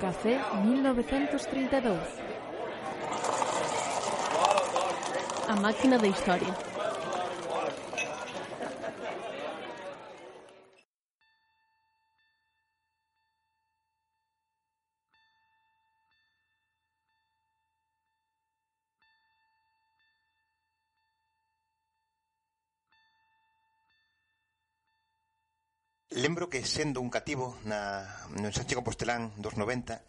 Café 1932. A máquina da historia. que sendo un cativo na, no Sánchez Compostelán dos 90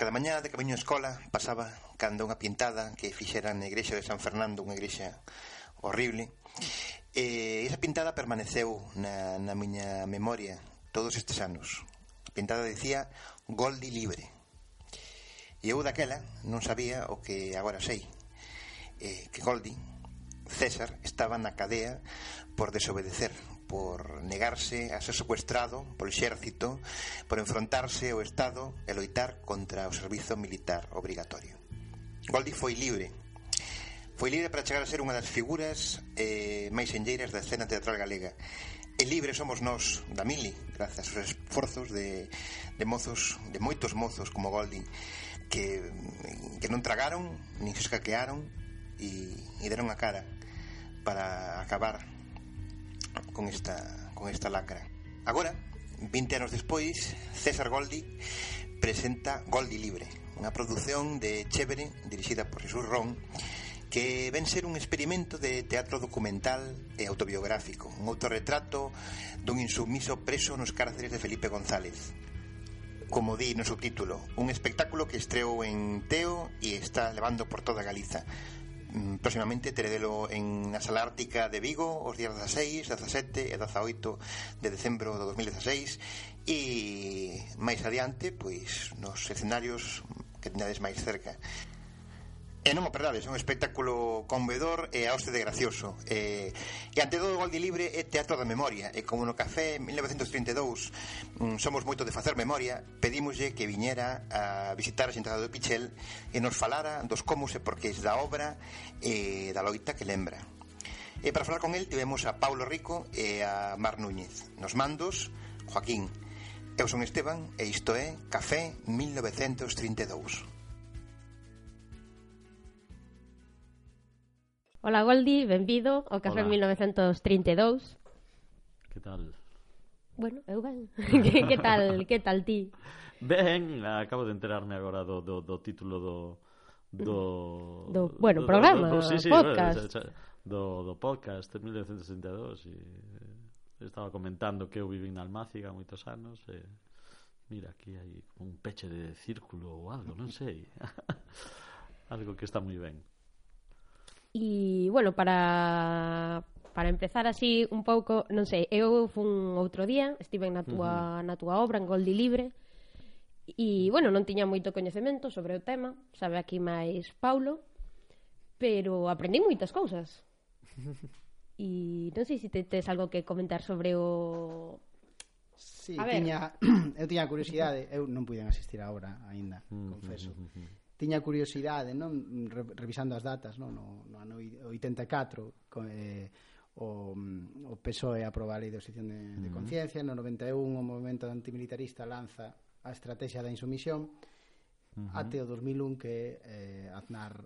Cada mañá de camiño a escola pasaba cando unha pintada que fixera na igrexa de San Fernando, unha igrexa horrible. E esa pintada permaneceu na, na miña memoria todos estes anos. A pintada dicía Goldi libre. E eu daquela non sabía o que agora sei, eh, que Goldi, César, estaba na cadea por desobedecer por negarse a ser secuestrado polo exército, por enfrontarse ao Estado e loitar contra o servizo militar obrigatorio. Goldi foi libre Foi libre para chegar a ser unha das figuras eh, máis enlleiras da escena teatral galega E libre somos nós da mili Grazas aos esforzos de, de mozos De moitos mozos como Goldi, Que, que non tragaron, nin se escaquearon E, e deron a cara para acabar con esta, con esta lacra. Agora, 20 anos despois, César Goldi presenta Goldi Libre, unha produción de Chévere, dirixida por Jesús Ron, que ven ser un experimento de teatro documental e autobiográfico, un autorretrato dun insumiso preso nos cárceres de Felipe González. Como di no subtítulo, un espectáculo que estreou en Teo e está levando por toda Galiza. Mm, próximamente teredelo en na Sala Ártica de Vigo os días 16, 17 e 18 de decembro do 2016 e máis adiante pois nos escenarios que tendades máis cerca. E non o perdades, un espectáculo convedor e a hoste de gracioso. E, e ante todo, Goldi Libre é teatro da memoria, e como no café 1932 mm, somos moito de facer memoria, pedímoslle que viñera a visitar a xentada do Pichel e nos falara dos como e porqués da obra e da loita que lembra. E para falar con el tivemos a Paulo Rico e a Mar Núñez. Nos mandos, Joaquín. Eu son Esteban e isto é Café 1932. Ola Goldi, benvido ao Café Hola. 1932. Que tal? Bueno, eu ben. que, que tal, que tal ti? Ben, acabo de enterarme agora do, do, do título do do, do bueno, do, programa, do, do, do, sí, sí, podcast. Do, do podcast 1962 e estaba comentando que eu vivi en Almáciga moitos anos e mira, aquí hai un peche de círculo ou algo, non sei. algo que está moi ben. E, bueno, para para empezar así un pouco, non sei, eu fun outro día, estive na túa, uh -huh. na túa obra, en Goldi Libre, e, bueno, non tiña moito coñecemento sobre o tema, sabe aquí máis Paulo, pero aprendí moitas cousas. E non sei se te tes algo que comentar sobre o... Sí, A ver. tiña, eu tiña curiosidade, eu non puiden asistir agora aínda, confeso tiña curiosidade, non, revisando as datas, non, no, no ano 84 co, eh, o, mm, o PSOE aproba a lei de oposición de, de conciencia, no 91 o movimento antimilitarista lanza a estrategia da insumisión, uh até o 2001 que eh, Aznar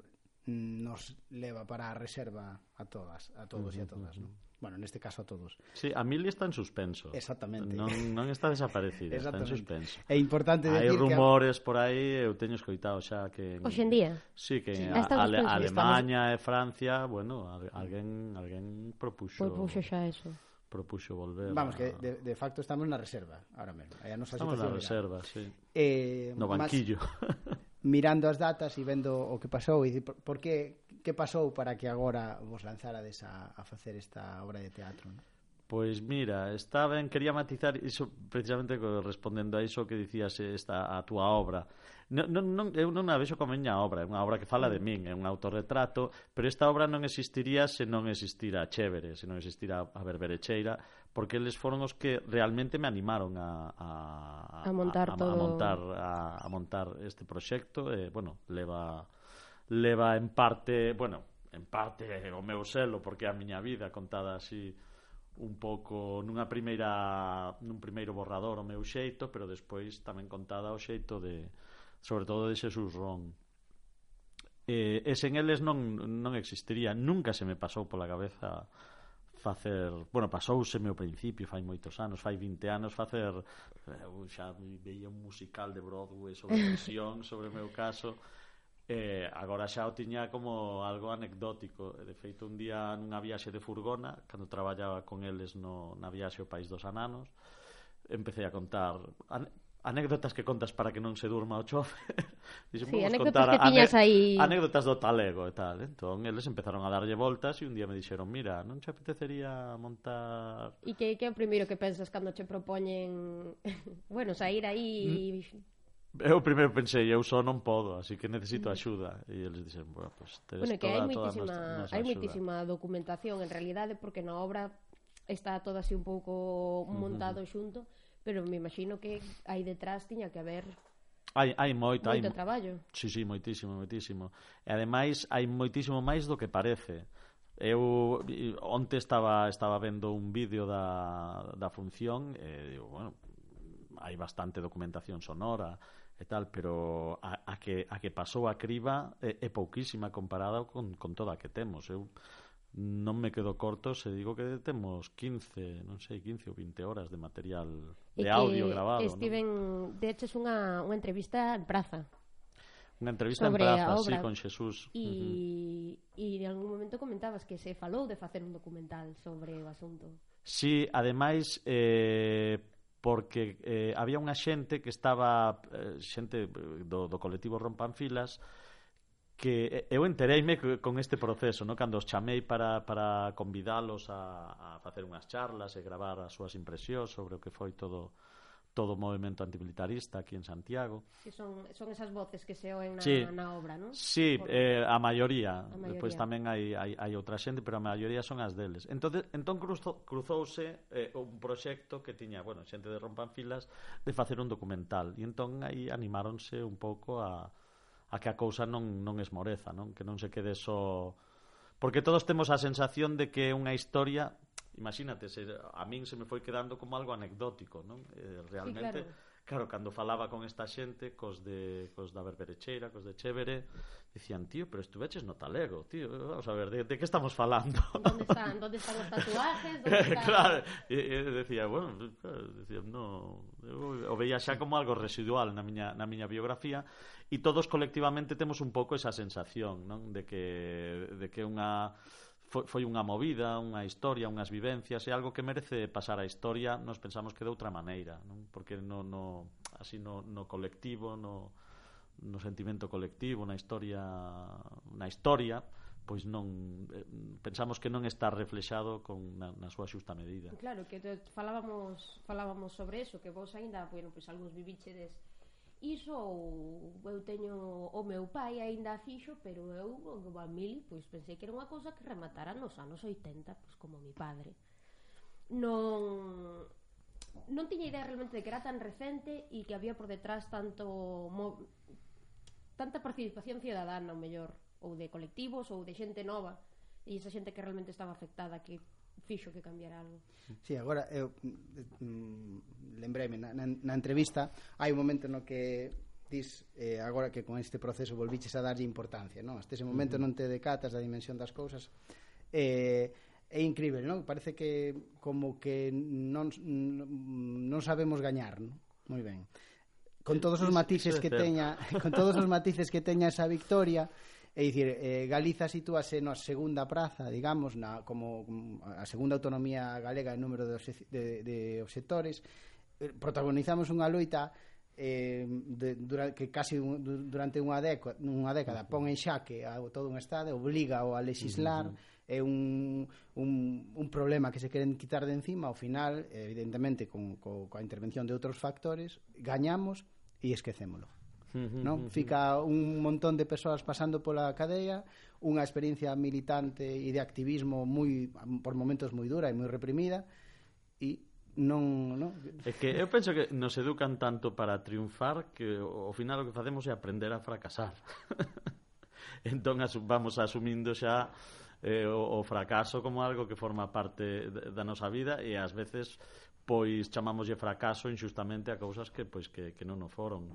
nos leva para a reserva a todas, a todos e a todas, non? Bueno, neste caso a todos. Sí, a Mili está en suspenso. Exactamente. Non, non está desaparecida, está en suspenso. É importante Hai decir Hai rumores por aí, eu teño escoitado xa que... Hoxe en día? Sí, que sí. A, a, a Alemanha e Francia, bueno, alguén, alguén propuxo... Propuxo xa eso propuxo volver Vamos, a... que de, de facto estamos na reserva ahora mesmo. Aí a nosa estamos na reserva, sí. Eh, no banquillo. Mirando as datas e vendo o que pasou e por, por que que pasou para que agora vos lanzarades a, a facer esta obra de teatro? Non? Pois mira, está ben, quería matizar iso precisamente respondendo a iso que dicías eh, esta a túa obra. Non, non, non, eu non a vexo como miña obra, é unha obra que fala de min, é un autorretrato, pero esta obra non existiría se non existira a Chévere, se non existira a Berberecheira, porque eles foron os que realmente me animaron a, a, a montar, a, a, todo... a, montar, a, a montar este proxecto, e, bueno, leva leva en parte, bueno, en parte o meu selo porque é a miña vida contada así un pouco nunha primeira nun primeiro borrador o meu xeito, pero despois tamén contada o xeito de sobre todo de Xesús Ron. Eh, e sen eles non, non existiría, nunca se me pasou pola cabeza facer, bueno, pasouseme ao principio, fai moitos anos, fai 20 anos facer, eu xa veía un musical de Broadway sobre presión, sobre o meu caso, Eh, agora xa o tiña como algo anecdótico. De feito un día nunha viaxe de furgona cando traballaba con eles no, na viaxe ao País dos Ananos empecé a contar anécdotas que contas para que non se durma o chofe Dixen, sí, anécdotas que tiñas aí. anécdotas do talego e tal. Entón eles empezaron a darlle voltas e un día me dixeron mira, non che apetecería montar e que, que é o primeiro que pensas cando che propoñen bueno, sair aí mm. Eu primeiro pensei, eu só non podo, así que necesito axuda. E eles dixen, bueno, pues, tedes bueno, que toda, hai moitísima, hai moitísima documentación, en realidade, porque na obra está todo así un pouco montado uh -huh. xunto, pero me imagino que aí detrás tiña que haber Hai, hai moito, moito hai, traballo. Sí, sí, moitísimo, moitísimo. E ademais hai moitísimo máis do que parece. Eu onte estaba estaba vendo un vídeo da, da función e digo, bueno, hai bastante documentación sonora, e tal, pero a, a, que, a que pasou a criba é, é pouquísima comparada con, con toda a que temos. Eu non me quedo corto se digo que temos 15, non sei, 15 ou 20 horas de material de audio grabado. Estiven, ¿no? de hecho, é unha, unha entrevista en Praza. Unha entrevista en Praza, sí, con Xesús. E, uh -huh. e en algún momento comentabas que se falou de facer un documental sobre o asunto. Sí, ademais, eh, porque eh, había unha xente que estaba eh, xente eh, do, do colectivo Rompan Filas que eu entereime con este proceso, no? cando os chamei para, para convidalos a, a facer unhas charlas e gravar as súas impresións sobre o que foi todo todo o movimento antimilitarista aquí en Santiago. Que son, son esas voces que se oen na, sí, na obra, non? Sí, Por... eh, a maioría. a maioría. Depois tamén hai, hai, hai outra xente, pero a maioría son as deles. Entonces, entón cruzo, cruzouse eh, un proxecto que tiña, bueno, xente de Rompan Filas, de facer un documental. E entón aí animáronse un pouco a, a que a cousa non, non esmoreza, non? que non se quede só... So... Porque todos temos a sensación de que é unha historia imagínate, se, a min se me foi quedando como algo anecdótico, non? Eh, realmente, sí, claro. claro, cando falaba con esta xente, cos, de, cos da Berberecheira, cos de Chévere, dicían, tío, pero estuveches no talego, tío, vamos a ver, de, de que estamos falando? Donde están, donde están os tatuajes? Están... claro, e, e decía, bueno, claro, decía, no, eu o veía xa como algo residual na miña, na miña biografía, e todos colectivamente temos un pouco esa sensación, non? De que, de que unha foi, foi unha movida, unha historia, unhas vivencias, é algo que merece pasar a historia, nos pensamos que de outra maneira, non? Porque no, no, así no, no colectivo, no, no sentimento colectivo, na historia, na historia, pois non eh, pensamos que non está reflexado con na, na súa xusta medida. Claro, que falábamos falábamos sobre eso, que vos aínda, bueno, pois algúns vivíchedes Iso ou eu teño o meu pai aínda fixo, pero eu o Bamili, pois pensei que era unha cousa que rematara nos anos 80, pois como mi padre. Non non tiña idea realmente de que era tan recente e que había por detrás tanto mo, tanta participación ciudadana, o mellor, ou de colectivos ou de xente nova, e esa xente que realmente estaba afectada que fixo que cambiara algo. Si, sí, agora eu mm, lembreme na, na entrevista hai un momento no que dis eh, agora que con este proceso volviches a darlle importancia, non? Hasta ese momento non te decatas da dimensión das cousas. Eh, é incrível, non? Parece que como que non non sabemos gañar, non? Moi ben. Con todos os matices que teña, con todos os matices que teña esa victoria, É dicir, eh, Galiza sitúase na segunda praza, digamos, na, como a segunda autonomía galega en número de, de, de obxectores. Eh, protagonizamos unha loita eh, de, durante, que casi un, durante unha década, unha década pon en xaque a todo un Estado, obliga -o a legislar, uh -huh. é un, un, un problema que se queren quitar de encima, ao final, evidentemente, con, co, coa intervención de outros factores, gañamos e esquecémolo non? Fica un montón de persoas pasando pola cadeia, unha experiencia militante e de activismo moi por momentos moi dura e moi reprimida e non, non. É que eu penso que nos educan tanto para triunfar que ao final o que facemos é aprender a fracasar. entón vamos asumindo xa eh, o, o fracaso como algo que forma parte da nosa vida e ás veces pois chamámoslle fracaso injustamente a cousas que pois que, que non o foron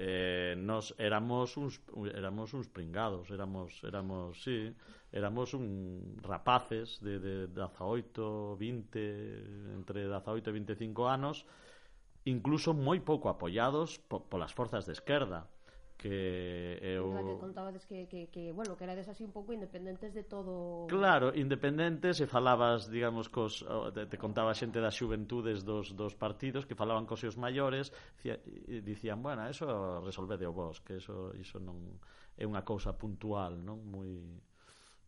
eh, nos éramos uns éramos uns pringados, éramos éramos, sí, éramos un rapaces de de 18, 20, entre 18 e 25 anos, incluso moi pouco apoiados po, polas forzas de esquerda que é o... Que contabades que, que, que, bueno, que erades así un pouco independentes de todo... Claro, independentes e falabas, digamos, cos, te, te contaba xente das xuventudes dos, dos partidos que falaban cos seus maiores e dicían, bueno, eso resolvede o vos, que eso, iso non é unha cousa puntual, non? Moi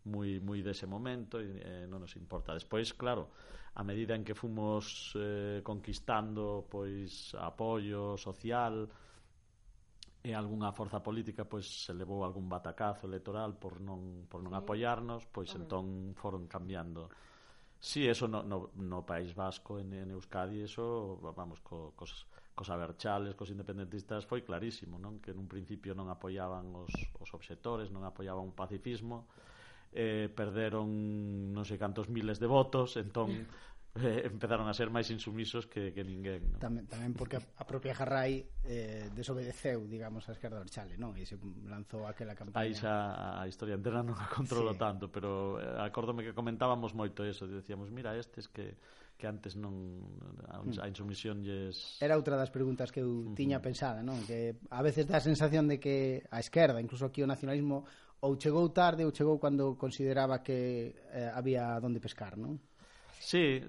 moi moi dese momento e eh, non nos importa. Despois, claro, a medida en que fomos eh, conquistando pois apoio social, e algunha forza política pois se levou algún batacazo electoral por non por non sí. apoiarnos, pois Hombre. entón foron cambiando. Si, sí, eso no, no, no País Vasco en, en Euskadi, eso vamos co, cos cos aberchales, cos independentistas foi clarísimo, non? Que nun principio non apoiaban os os obxectores, non apoiaban o pacifismo, eh, perderon non sei cantos miles de votos, entón eh, empezaron a ser máis insumisos que, que ninguén. No? Tamén, tamén porque a propia Jarrai eh, desobedeceu, digamos, a esquerda Chale, non? E se lanzou aquela campaña. Aí xa a historia entera non a controlo sí. tanto, pero eh, acórdome que comentábamos moito eso, decíamos, mira, estes que que antes non a mm. insumisión lles Era outra das preguntas que eu tiña uh -huh. pensada, non? Que a veces dá a sensación de que a esquerda, incluso aquí o nacionalismo ou chegou tarde ou chegou cando consideraba que eh, había donde pescar, non? Sí,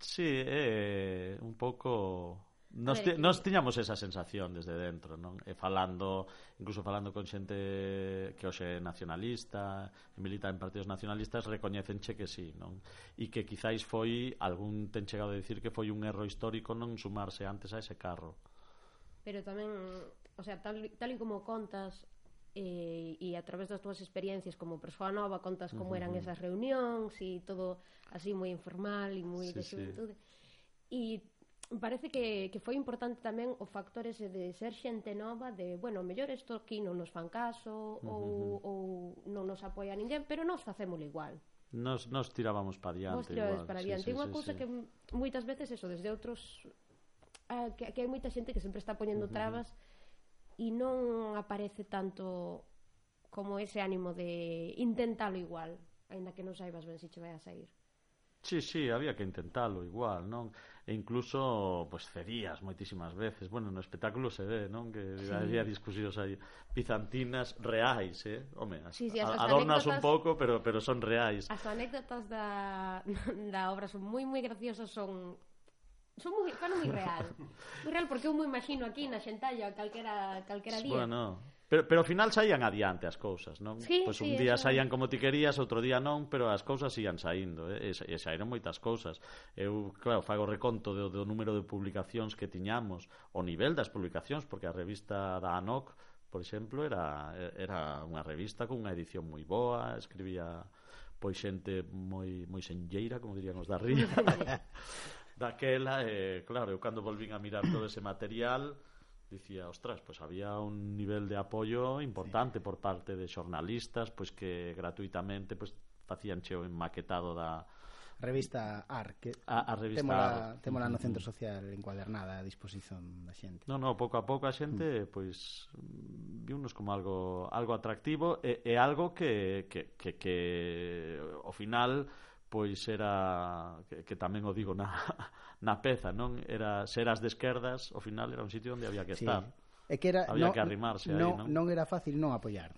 sí, é eh, un pouco Nos, ti, nos tiñamos esa sensación desde dentro, non? E falando, incluso falando con xente que hoxe é nacionalista, milita en partidos nacionalistas, recoñecenche que sí, non? E que quizáis foi, algún ten chegado a dicir que foi un erro histórico non sumarse antes a ese carro. Pero tamén, o sea, tal, tal e como contas e, e a través das túas experiencias como persoa nova contas como eran esas reunións e todo así moi informal e moi sí, de xuventude. Sí. E parece que, que foi importante tamén o factor ese de ser xente nova de, bueno, mellor isto aquí non nos fan caso uh -huh. ou, ou non nos apoia ninguén, pero nós facémolo igual. Nos, nos tirábamos para diante. Nos para diante. Sí, sí, unha sí, cousa sí. que moitas veces eso, desde outros ah, que, que hai moita xente que sempre está poñendo uh -huh. trabas e non aparece tanto como ese ánimo de intentalo igual, aínda que non saibas ben se che vai a sair. Sí, sí, había que intentalo igual, non? E incluso, pois, pues, cedías moitísimas veces. Bueno, no espectáculo se ve, non? Que sí. había discusións aí bizantinas reais, eh? Home, as, sí, sí, as, as adornas anécdotas, un pouco, pero pero son reais. As anécdotas da, da obra son moi moi graciosas, son Son moi, fan moi real. Moi real porque eu me imagino aquí na xentalla calquera, calquera día. Bueno, Pero, pero ao final saían adiante as cousas, non? Sí, pois un sí, día saían como ti querías, outro día non, pero as cousas ian saindo, eh? e, e saíron moitas cousas. Eu, claro, fago reconto do, do número de publicacións que tiñamos, o nivel das publicacións, porque a revista da ANOC, por exemplo, era, era unha revista con unha edición moi boa, escribía pois xente moi moi senlleira, como dirían os da ría. daquela e claro, eu cando volvín a mirar todo ese material dicía, ostras, pois pues había un nivel de apoio importante sí. por parte de xornalistas, pois que gratuitamente pois facían cheo en maquetado da revista AR que a, a revista temola, AR. no mm-hmm. centro social encuadernada a disposición da xente. No, no, pouco a pouco a xente mm. pois viunos como algo algo atractivo e, e algo que que que que ao final pois era que, que tamén o digo na na peza, non? Era seras de esquerdas, ao final era un sitio onde había que estar. Sí. É que era había no, que arrimarse no, aí, non? Non era fácil non apoiar.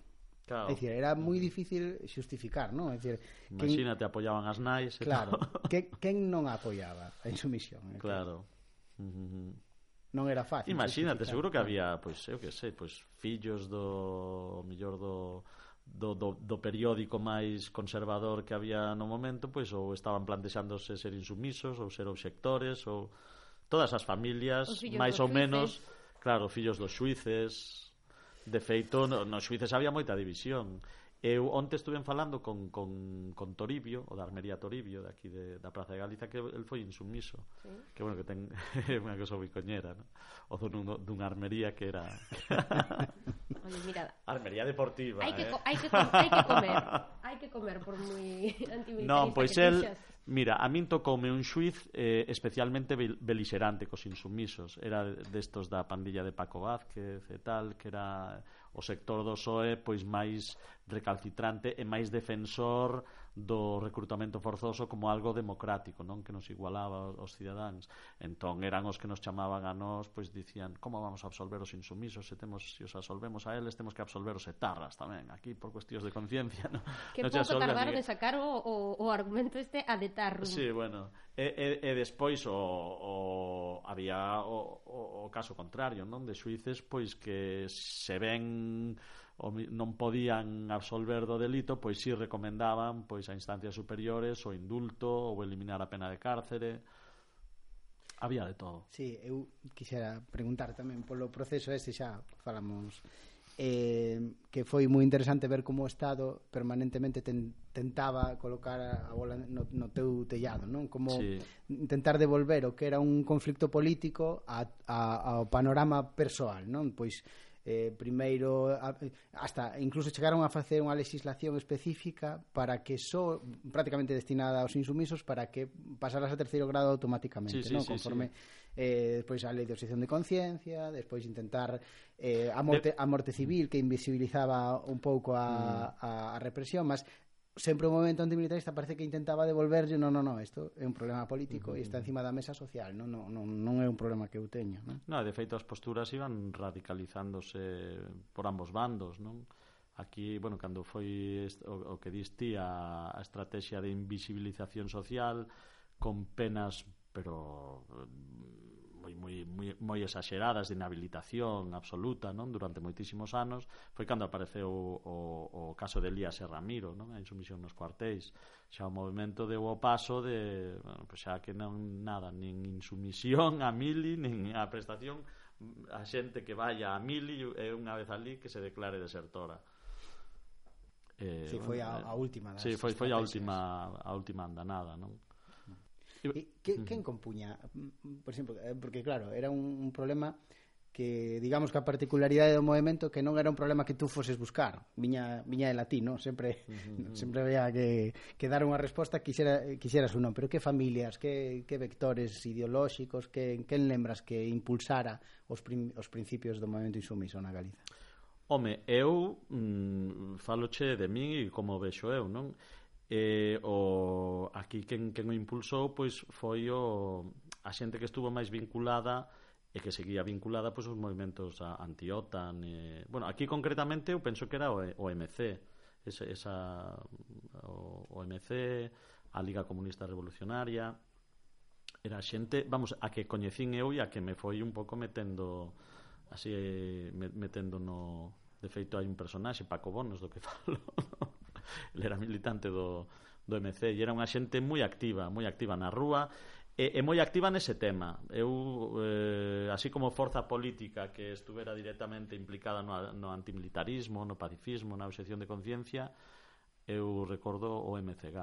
Claro. É dicir, era moi difícil xustificar, non? É dicir, imagínate quen... apoiaban as nais e Claro. Que quen non apoiaba a insumisión? Claro. Que... Uh -huh non era fácil. Imagínate, seguro que había, pois, eu que sei, pois fillos do mellor do do, do, do periódico máis conservador que había no momento, pois ou estaban plantexándose ser insumisos ou ser obxectores ou todas as familias, máis ou menos, claro, fillos dos xuices. De feito, no, nos xuices había moita división. Eu onte estuve falando con, con, con Toribio, o da Armería Toribio, de aquí de, da Praza de Galiza, que el foi insumiso. Sí. Que, bueno, que ten unha cosa moi coñera, ¿no? O dun, dunha armería que era... Oye, mira, armería deportiva, hai que, eh? hai, que, hai que comer, hai que comer por moi antimilitarista Non, pois que el. Mira, a min tocoume un xuiz eh, especialmente belixerante cos insumisos. Era destos da pandilla de Paco Vázquez e tal, que era o sector do PSOE pois máis recalcitrante e máis defensor do recrutamento forzoso como algo democrático, non que nos igualaba aos cidadáns. Entón eran os que nos chamaban a nós, pois dicían, como vamos a absolver os insumisos se temos se os absolvemos a eles, temos que absolver os etarras tamén, aquí por cuestións de conciencia, non. Que no pouco tardaron en sacar o, o, o argumento este a detarrum. Sí, bueno, e, e, e despois o, o había o, o, o caso contrario, non, de xuíces pois que se ven o non podían absolver do delito, pois si recomendaban pois a instancias superiores o indulto ou eliminar a pena de cárcere. Había de todo. Sí, eu quixera preguntar tamén polo proceso este xa falamos eh, que foi moi interesante ver como o Estado permanentemente ten, tentaba colocar a bola no, no teu tellado, non? Como sí. intentar devolver o que era un conflicto político a, a, ao panorama persoal, non? Pois eh, primeiro hasta incluso chegaron a facer unha legislación específica para que só prácticamente destinada aos insumisos para que pasaras a terceiro grado automáticamente, sí, sí, non? Sí, Conforme sí. eh despois a lei de obxección de conciencia, despois intentar eh a morte a morte civil que invisibilizaba un pouco a mm. a, a represión, mas sempre o movimento antimilitarista parece que intentaba devolverlle, non, non, non, isto é un problema político e uh -huh. está encima da mesa social, non, non, non, non é un problema que eu teño. Non? No, de feito, as posturas iban radicalizándose por ambos bandos, non? Aquí, bueno, cando foi o, o que diste a, a estrategia de invisibilización social con penas pero moi, moi, moi, moi exageradas de inhabilitación absoluta non durante moitísimos anos foi cando apareceu o, o, o caso de Elías e Ramiro non? a insumisión nos cuartéis xa o movimento deu o paso de bueno, pues xa que non nada nin insumisión a mili nin a prestación a xente que vaya a mili e unha vez ali que se declare desertora Eh, sí, foi a, a última das Sí, foi, foi a última a última andanada, non? Que, quen compuña? Por exemplo, eh, porque claro, era un, un problema que digamos que a particularidade do movimento que non era un problema que tú foses buscar viña, viña de latín, non? sempre uh -huh. sempre había que, que dar unha resposta quixera, quixeras ou non, pero que familias que, que vectores ideolóxicos que, que lembras que impulsara os, prim, os principios do movimento insumiso na Galiza? Home, eu mm, faloche de min e como vexo eu, non? eh, o aquí quen, quen o impulsou pois foi o a xente que estuvo máis vinculada e que seguía vinculada pois os movimentos a, anti-OTAN e, bueno, aquí concretamente eu penso que era o, o MC esa, esa o, o MC a Liga Comunista Revolucionaria era xente, vamos, a que coñecín eu e a que me foi un pouco metendo así, metendo no de feito hai un personaxe, Paco Bonos do que falo ele era militante do, do MC e era unha xente moi activa, moi activa na rúa e, e moi activa nese tema. Eu, eh, así como forza política que estuvera directamente implicada no, no antimilitarismo, no pacifismo, na obsesión de conciencia, eu recordo o MCG.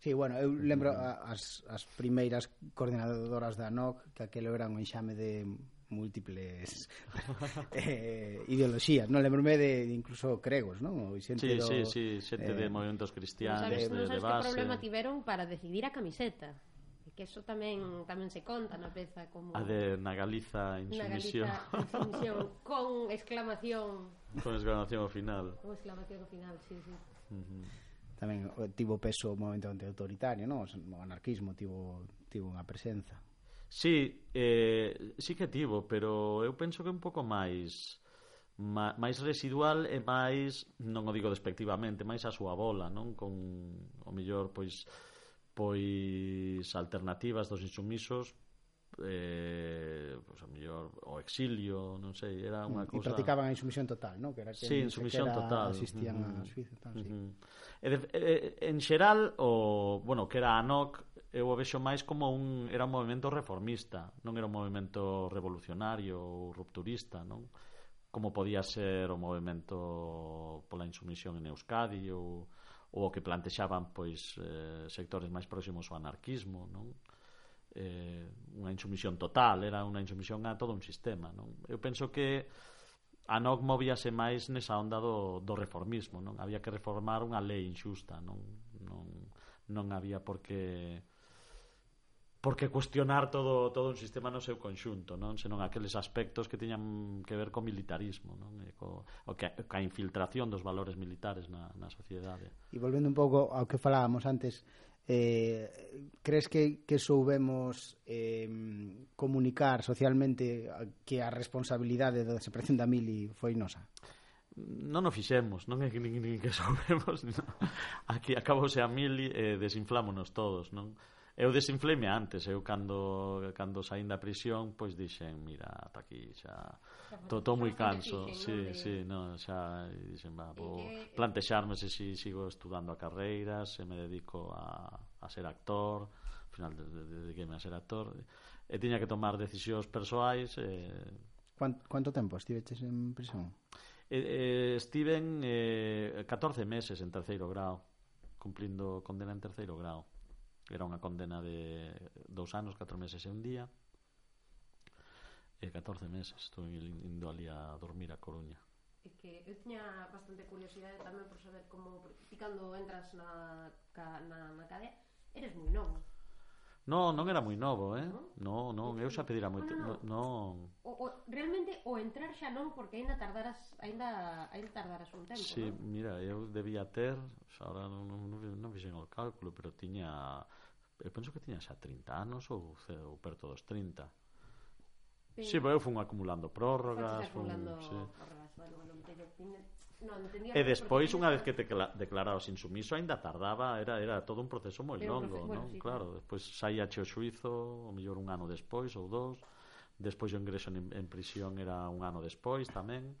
Sí, bueno, eu lembro as, as primeiras coordinadoras da NOC, que aquelo era un enxame de múltiples eh, ideoloxías, non? Lembrome de, de incluso cregos, non? O xente sí, do, sí, sí, xente eh, de movimentos cristianos, sabes, de, non sabes de base. que problema tiveron para decidir a camiseta? que eso tamén tamén se conta na peza como a de na Galiza insumisión, na Galiza, insumisión con exclamación con exclamación ao final. Con exclamación ao final, sí, sí. Uh -huh. Tamén eh, tivo peso o movimento antiautoritario, non? O anarquismo tivo tivo unha presenza. Sí, eh, sí que tivo, pero eu penso que un pouco máis máis residual e máis, non o digo despectivamente, máis a súa bola, non? Con o mellor pois pois alternativas dos insumisos eh, pois, a mellor o exilio, non sei, era mm, unha cousa... E practicaban a insumisión total, non? Que era que sí, insumisión total. Asistían mm -hmm. a Suiza, tal, mm -hmm. sí. E de, e, en xeral, o, bueno, que era a NOC, eu o vexo máis como un era un movimento reformista, non era un movimento revolucionario ou rupturista, non? Como podía ser o movimento pola insumisión en Euskadi ou ou o que plantexaban pois eh, sectores máis próximos ao anarquismo, non? Eh, unha insumisión total, era unha insumisión a todo un sistema, non? Eu penso que a NOC movíase máis nesa onda do, do reformismo, non? Había que reformar unha lei injusta, non? Non, non había por que porque cuestionar todo todo un sistema no seu conxunto, non, senón aqueles aspectos que tiñan que ver co militarismo, non, e co o que a infiltración dos valores militares na na sociedade. E volvendo un pouco ao que falábamos antes, eh crees que que soubemos eh comunicar socialmente que a responsabilidade da desaparición da mili foi nosa? non o fixemos, non é que nin, nin que soubemos, non. aquí acabouse a mil e eh, desinflámonos todos, non? eu desinfleme antes, eu cando cando saín da prisión, pois dixen, mira, ata aquí xa todo moi canso, si, si, no, xa dixen, va, vou plantexarme se si sigo estudando a carreira, se me dedico a, a ser actor, ao final dediqueme a ser actor, e tiña que tomar decisións persoais, eh, Quanto, quanto tempo estiveches en prisión? Eh, eh, estiven eh, 14 meses en terceiro grau, cumplindo condena en terceiro grau. Era unha condena de dous anos, catro meses e un día. E 14 meses estou indo ali a dormir a Coruña. É que eu tiña bastante curiosidade tamén por saber como ti cando entras na, na, na cadea eres moi novo. No, non era moi novo, eh? No, non, no, eu xa pedira ah, moito, no. no. O, o, realmente o entrar xa non porque aínda tardaras, aínda aínda tardaras un tempo. Sí, no? mira, eu debía ter, xa ahora non non, non fixen o cálculo, pero tiña eu penso que tiña xa 30 anos ou, ou perto dos 30 Si, sí, pero eu fun acumulando prórrogas fun, acumulando sí. prórrogas. Bueno, bueno, teño, tiña, non, e despois unha vez que te declarabas insumiso aínda tardaba era era todo un proceso moi longo bueno, non? Sí, claro despois saía che o suizo o mellor un ano despois ou dous despois o ingreso en, en prisión era un ano despois tamén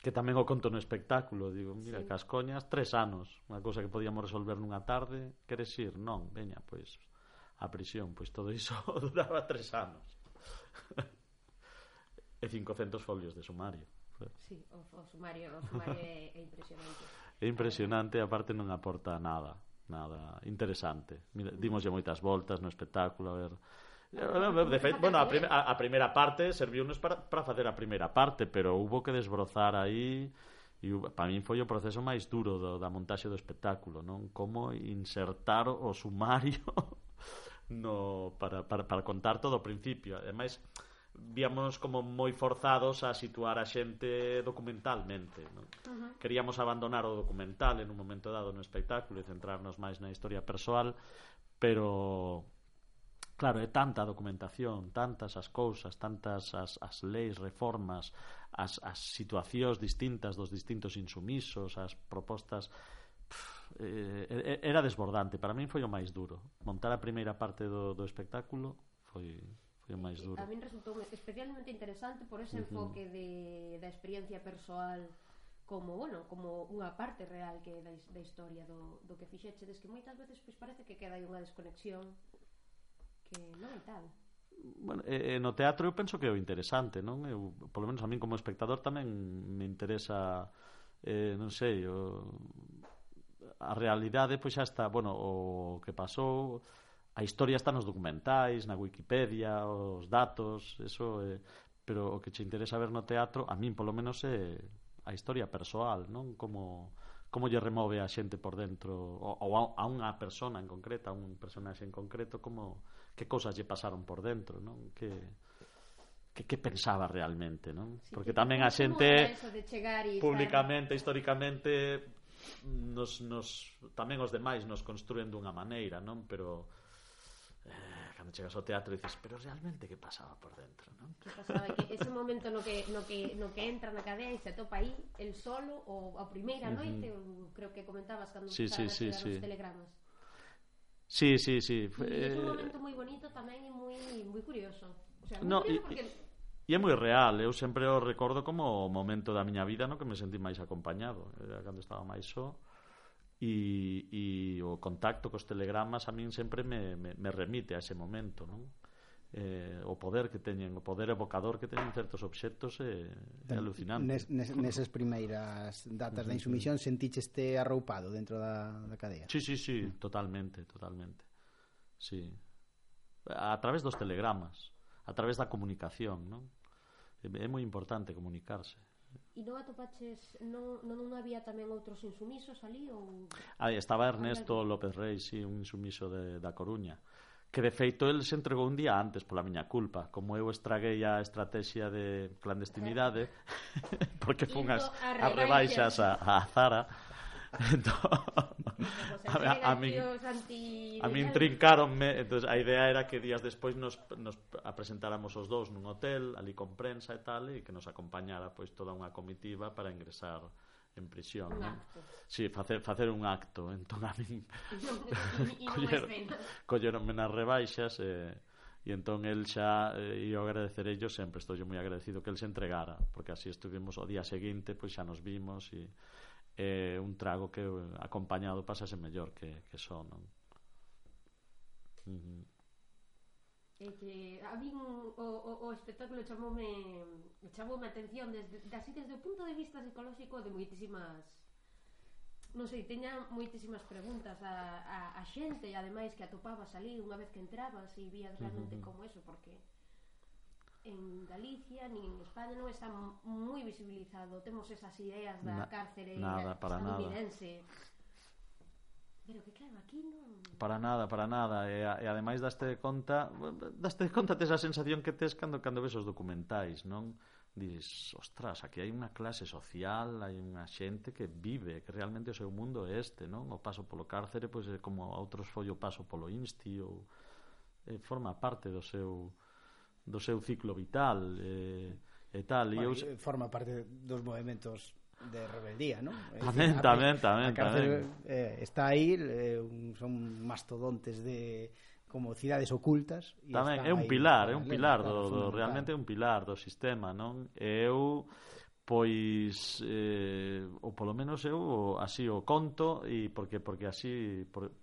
que tamén o conto no espectáculo digo, mira, sí. Cascoñas, tres anos unha cousa que podíamos resolver nunha tarde queres ir? Non, veña, pois a prisión, pois todo iso duraba tres anos e 500 folios de sumario Sí, o, o sumario, o sumario é, é impresionante é impresionante, aparte non aporta nada nada interesante. Mira, dimoslle moitas voltas no espectáculo, a ver, De feito, bueno, a, prim a, a primeira parte serviunos para, para facer a primeira parte, pero hubo que desbrozar aí e para min foi o proceso máis duro do, da montaxe do espectáculo, non? Como insertar o sumario no para, para, para contar todo o principio. Ademais, víamos como moi forzados a situar a xente documentalmente, non? Uh -huh. Queríamos abandonar o documental en un momento dado no espectáculo e centrarnos máis na historia persoal, pero Claro, é tanta documentación, tantas as cousas, tantas as, as leis, reformas, as, as situacións distintas dos distintos insumisos, as propostas pff, eh, eh, eh era desbordante. Para min foi o máis duro. Montar a primeira parte do, do espectáculo foi foi o máis duro. A min resultou especialmente interesante por ese enfoque uh -huh. de, da experiencia persoal como, bueno, como unha parte real que da, da historia do, do que fixeche, des que moitas veces pois, parece que queda aí unha desconexión que non é tal. Bueno, eh, no teatro eu penso que é o interesante, non? Eu, polo menos a min como espectador tamén me interesa eh, non sei, o, a realidade pois xa está, bueno, o que pasou, a historia está nos documentais, na Wikipedia, os datos, eso eh, pero o que che interesa ver no teatro, a min polo menos é a historia persoal, non? Como como lle remove a xente por dentro ou, ou a, a unha persona en concreta, a un personaxe en concreto como que cousas lle pasaron por dentro, non? Que que, que pensaba realmente, non? Sí, Porque tamén a xente públicamente, históricamente nos, nos tamén os demais nos construen dunha maneira, non? Pero eh, cando chegas ao teatro dices, pero realmente que pasaba por dentro, non? Que pasaba que ese momento no que no que no que entra na cadea e se atopa aí el solo ou a primeira noite, uh -huh. creo que comentabas cando sí, sí, sí, sí. os telegramas. Sí, sí, sí. E é un eh, momento moi bonito tamén e moi moi curioso. O sea, moi no, curioso porque. E é moi real, eu sempre o recordo como o momento da miña vida no que me sentí máis acompañado, era cando estaba máis só e, e o contacto cos telegramas a min sempre me, me, me remite a ese momento, non? eh, o poder que teñen, o poder evocador que teñen certos obxectos é, eh, é alucinante. Nes, nes, neses primeiras datas da insumisión senticheste arroupado dentro da, da cadea? Sí, sí, sí, mm. totalmente, totalmente. Sí. A través dos telegramas, a través da comunicación, non? É moi importante comunicarse. E non atopaches, non, non había tamén outros insumisos ali? Ou... Ah, estaba Ernesto López Reis, sí, un insumiso de, da Coruña que de feito el se entregou un día antes pola miña culpa, como eu estraguei a estrategia de clandestinidade porque fun as, as rebaixas a, a Zara. Entón, a, a, min, a min trincaronme entonces a idea era que días despois nos, nos presentáramos os dous nun hotel ali con prensa e tal e que nos acompañara pois toda unha comitiva para ingresar en prisión, un non? Acto. Sí, facer, facer un acto. Entón a min coller, colleronme nas rebaixas e eh, e entón el xa eh, eu agradecer ello sempre estou moi agradecido que el se entregara porque así estuvimos o día seguinte pois xa nos vimos e é eh, un trago que acompañado pasase mellor que, que só non? Uh -huh e que a min o, o, o espectáculo chamoume chamoume a atención desde, así desde o punto de vista psicolóxico de moitísimas non sei, teña moitísimas preguntas a, a, a xente e ademais que atopabas ali unha vez que entrabas e vías realmente uh -huh. como eso porque en Galicia ni en España non está moi visibilizado temos esas ideas da Na, cárcere nada, para estadounidense nada. Pero que claro, aquí non... Para nada, para nada. E, e ademais daste conta, daste conta tes a sensación que tes cando cando ves os documentais, non? Dices, ostras, aquí hai unha clase social, hai unha xente que vive, que realmente o seu mundo é este, non? O paso polo cárcere, pois é como a outros foi o paso polo insti ou eh, forma parte do seu do seu ciclo vital eh, e tal. Bueno, e eu... Eh, forma parte dos movimentos de rebeldía, ¿no? Es tamén, a, tamén, tamén, cárcel, tamén. Eh, está aí, eh, un, son mastodontes de como cidades ocultas e tamén é un aí, pilar, é un pilar do, do realmente é un pilar do sistema, non? Eu pois eh, ou polo menos eu así o conto e porque porque así por,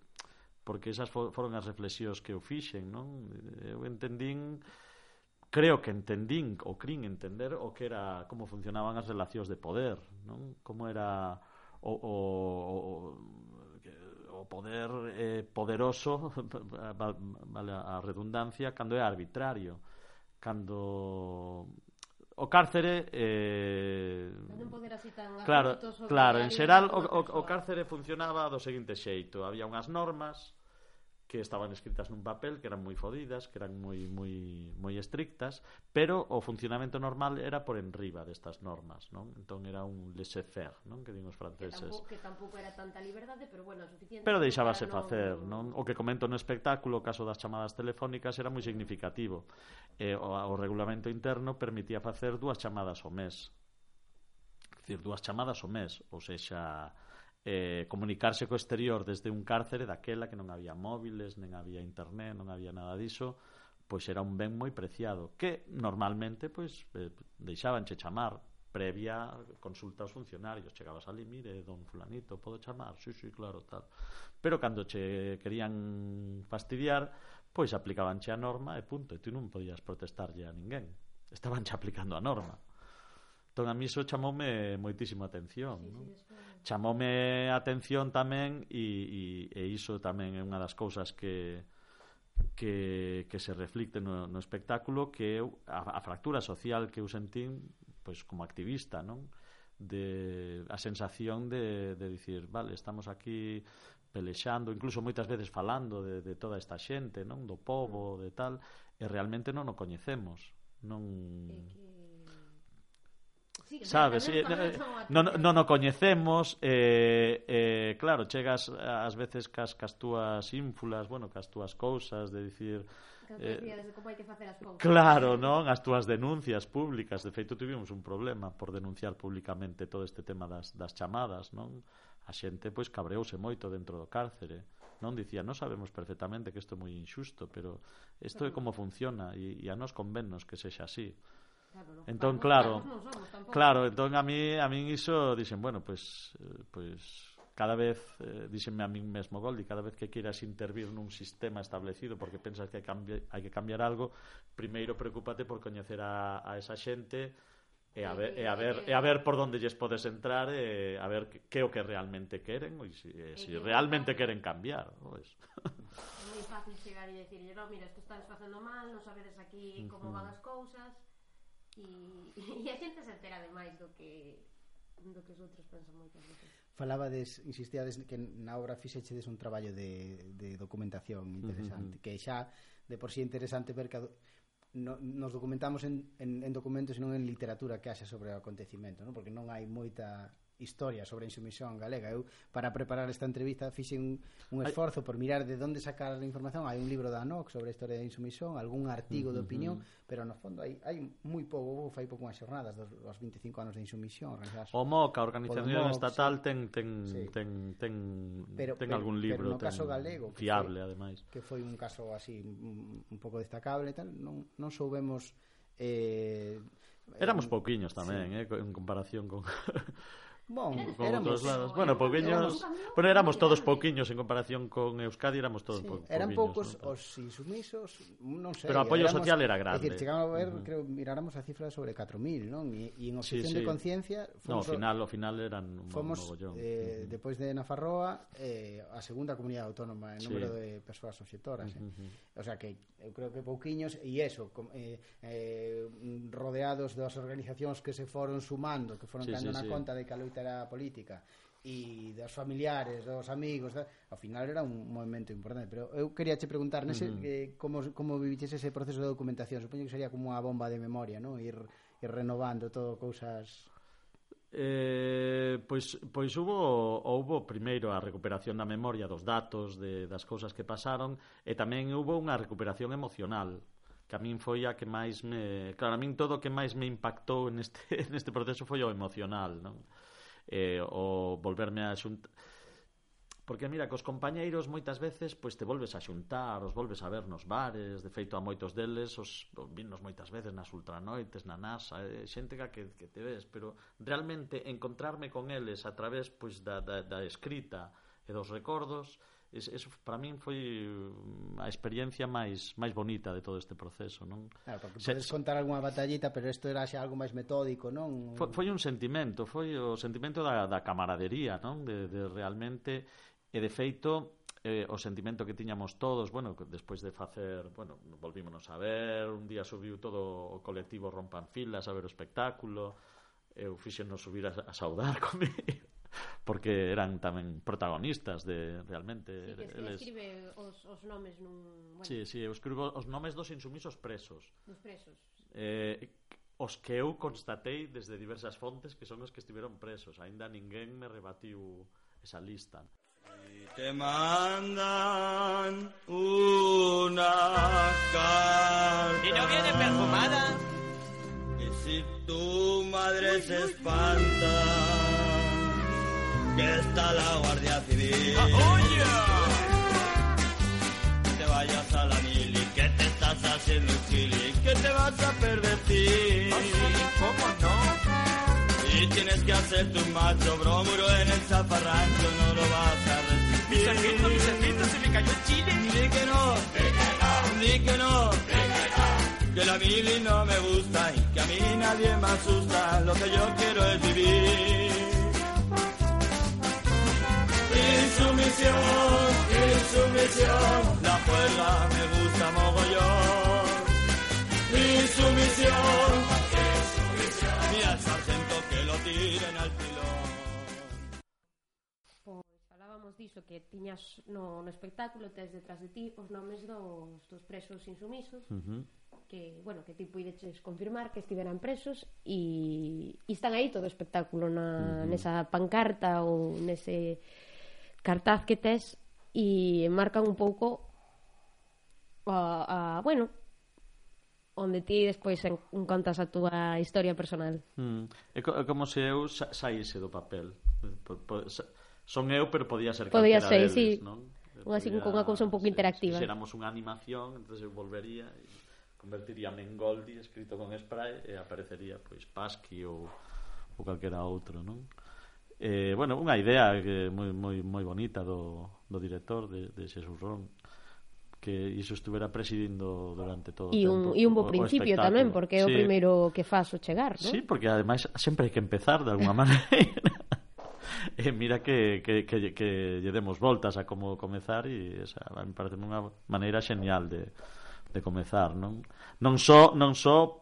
porque esas foron as reflexións que eu fixen, non? Eu entendín creo que entendín ou crin entender o que era como funcionaban as relacións de poder, non? Como era o, o, o, o poder eh, poderoso vale a redundancia cando é arbitrario. Cando o cárcere eh, non poder así tan claro, claro, en xeral o, o, o cárcere funcionaba do seguinte xeito. Había unhas normas que estaban escritas nun papel, que eran moi fodidas, que eran moi moi moi estrictas, pero o funcionamento normal era por enriba destas normas, non? Entón era un laissez-faire, non? Que din os franceses. Que tampouco, que tampouco era tanta liberdade, pero bueno, suficiente. Pero deixábase non... facer, non? O que comento no espectáculo, o caso das chamadas telefónicas era moi significativo. Eh, o, o regulamento interno permitía facer dúas chamadas ao mes. Dicir, dúas chamadas ao mes, ou sexa eh, comunicarse co exterior desde un cárcere daquela que non había móviles, nen había internet, non había nada diso, pois era un ben moi preciado, que normalmente pois eh, deixabanche chamar previa consulta aos funcionarios, chegabas ali, mire, don fulanito, podo chamar? Sí, sí, claro, tal. Pero cando che querían fastidiar, pois aplicabanche a norma e punto, e tú non podías protestarlle a ninguén. Estabanche aplicando a norma. Entón, a mí iso chamoume moitísimo atención. Sí, non? Sí, chamoume a atención tamén e, e, e iso tamén é unha das cousas que que, que se reflicte no, no espectáculo que eu, a, a fractura social que eu sentín pois, como activista, non? de a sensación de, de dicir, vale, estamos aquí pelexando, incluso moitas veces falando de, de toda esta xente, non do povo, mm. de tal, e realmente non o coñecemos. Non... É que sí, sabes? Eh, eh non, non, non o coñecemos, eh, eh, claro, chegas ás veces cas, cas túas ínfulas, bueno, cas túas cousas, de dicir... Eh, como hai que facer as cousas. Claro, non? As túas denuncias públicas. De feito, tivemos un problema por denunciar públicamente todo este tema das, das chamadas, non? A xente, pois, cabreouse moito dentro do cárcere. Non dicía, non sabemos perfectamente que isto é moi injusto, pero isto é mm. como funciona e, e a nos convennos que sexa así. Entón claro, claro, entón a mí a min iso dixen, bueno, pois pues, pois pues, cada vez eh, díxenme a min mesmo Goldi, cada vez que queiras intervir nun sistema establecido porque pensas que hai, cambie, hai que cambiar algo, primeiro preocúpate por coñecer a, a esa xente e a ver, e a ver, e a ver por onde lles podes entrar e a ver que, que o que realmente queren e se si, e si realmente queren cambiar pois. é moi fácil chegar e dicir, no, mira, isto estás facendo mal non sabedes aquí como van as cousas e, e a xente se entera de máis do que do que os outros pensan moitas veces. Falabades, insistíades que na obra fixechedes un traballo de, de documentación interesante, uh -huh. que xa de por si sí interesante ver que no, nos documentamos en, en, en documentos e non en literatura que haxa sobre o acontecimento, non? porque non hai moita historia sobre a insumisión galega. Eu, para preparar esta entrevista, fixe un, un esforzo por mirar de onde sacar a información. Hai un libro da ANOC sobre a historia da insumisión, algún artigo de opinión, uh -huh. pero no fondo hai, hai moi pouco, vou fai pouco unhas xornadas dos, dos 25 anos de insumisión. Organizadas o MOC, a Organización MOC, Estatal, sí. ten, ten, sí. ten, ten, pero, ten pero, algún libro pero no ten, caso galego, que fiable, foi, ademais. Que foi un caso así un, un pouco destacable, tal, non, non soubemos... Eh, Éramos eh, pouquiños tamén, sí. eh, en comparación con Bon, con éramos, outros lados. Bueno, pouquiños, pero éramos todos pouquiños en comparación con Euskadi, éramos todos sí, pou, eran poucos ¿no? os insumisos, non sei. Pero o apoio éramos, social era grande. É dicir, chegamos a ver, uh -huh. creo, miráramos a cifra sobre 4000, non? E, e en oposición sí, sí. de conciencia, No, ao final, ao final eran un fomos, mogollón. Eh, uh -huh. depois de Nafarroa, eh, a segunda comunidade autónoma en número sí. de persoas obxectoras, eh. Uh -huh. O sea que eu creo que pouquiños e eso, com, eh, eh, rodeados das organizacións que se foron sumando, que foron sí, dando sí, na sí. conta de que a era política e dos familiares, dos amigos, da, ao final era un movimento importante, pero eu quería che preguntar nese uh -huh. eh, como como viviches ese proceso de documentación, supoño que sería como unha bomba de memoria, ¿no? Ir ir renovando todo cousas Eh, pois, pois hubo, houbo primeiro a recuperación da memoria dos datos de, das cousas que pasaron e tamén hubo unha recuperación emocional que a min foi a que máis me... Claro, a min todo o que máis me impactou neste, neste proceso foi o emocional, non? eh, o volverme a xuntar Porque, mira, cos compañeiros moitas veces pois te volves a xuntar, os volves a ver nos bares, de feito a moitos deles, os, os vinnos moitas veces nas ultranoites, na NASA, eh, xente que, que te ves, pero realmente encontrarme con eles a través pois da, da, da escrita e dos recordos, es, eso para min foi mm, a experiencia máis máis bonita de todo este proceso, non? Claro, porque se, podes contar algunha batallita, pero isto era xa algo máis metódico, non? Foi, foi un sentimento, foi o sentimento da, da camaradería, non? De, de realmente e de feito eh, o sentimento que tiñamos todos, bueno, despois de facer, bueno, volvímonos a ver, un día subiu todo o colectivo Rompan Filas a ver o espectáculo, eu fíxenos subir a, a saudar comigo porque eran tamén protagonistas de realmente sí, que eles... escribe os, os nomes nun... Bueno. Sí, sí, eu escribo os nomes dos insumisos presos. Dos presos. Eh, os que eu constatei desde diversas fontes que son os que estiveron presos. Ainda ninguén me rebatiu esa lista. Y te mandan una carta Y no viene perfumada Y si tu madre uy, se uy, espanta uy. Que está la Guardia Civil. Que te vayas a la mili, que te estás haciendo un chili, que te vas a pervertir. ¿Cómo no? Y tienes que hacerte un macho bromuro en el zafarrancho, no lo vas a resistir. Mi sargento, mi sargento, se me cayó el chile. Di que no, di que no, que la mili no me gusta y que a mí nadie me asusta. Lo que yo quiero es vivir. en sumisión, la juela me gusta mogollón. En sumisión, en y al sargento que lo tiren al pilón. Pois falábamos diso que tiñas no, no espectáculo tes detrás de ti os nomes dos, dos presos insumisos uh -huh. que, bueno, que ti puideches confirmar que estiveran presos e, e están aí todo o espectáculo na, uh -huh. nesa pancarta ou nese cartaz que tes e marcan un pouco a, a bueno, onde ti despois en, contas a túa historia personal. Mm. É, co, é como se eu sa, saíse do papel. Por, por, sa, son eu, pero podía ser Podía ser, deles, sí. Non? Unha, podía, unha cousa un pouco interactiva. Se xéramos unha animación, entonces eu volvería e convertiríame en Goldie escrito con spray e aparecería pois Pasqui ou, ou calquera outro, non? eh, bueno, unha idea que moi, moi, moi bonita do, do director de, de Xesús Ron que iso estuvera presidindo durante todo e un, o tempo. E un bo principio o tamén, porque é sí. o primeiro que faz o chegar, non? Sí, porque ademais sempre hai que empezar de alguma maneira. e mira que, que, que, que lle demos voltas a como comezar e esa, me parece unha maneira xenial de, de comezar, non? Non só, non só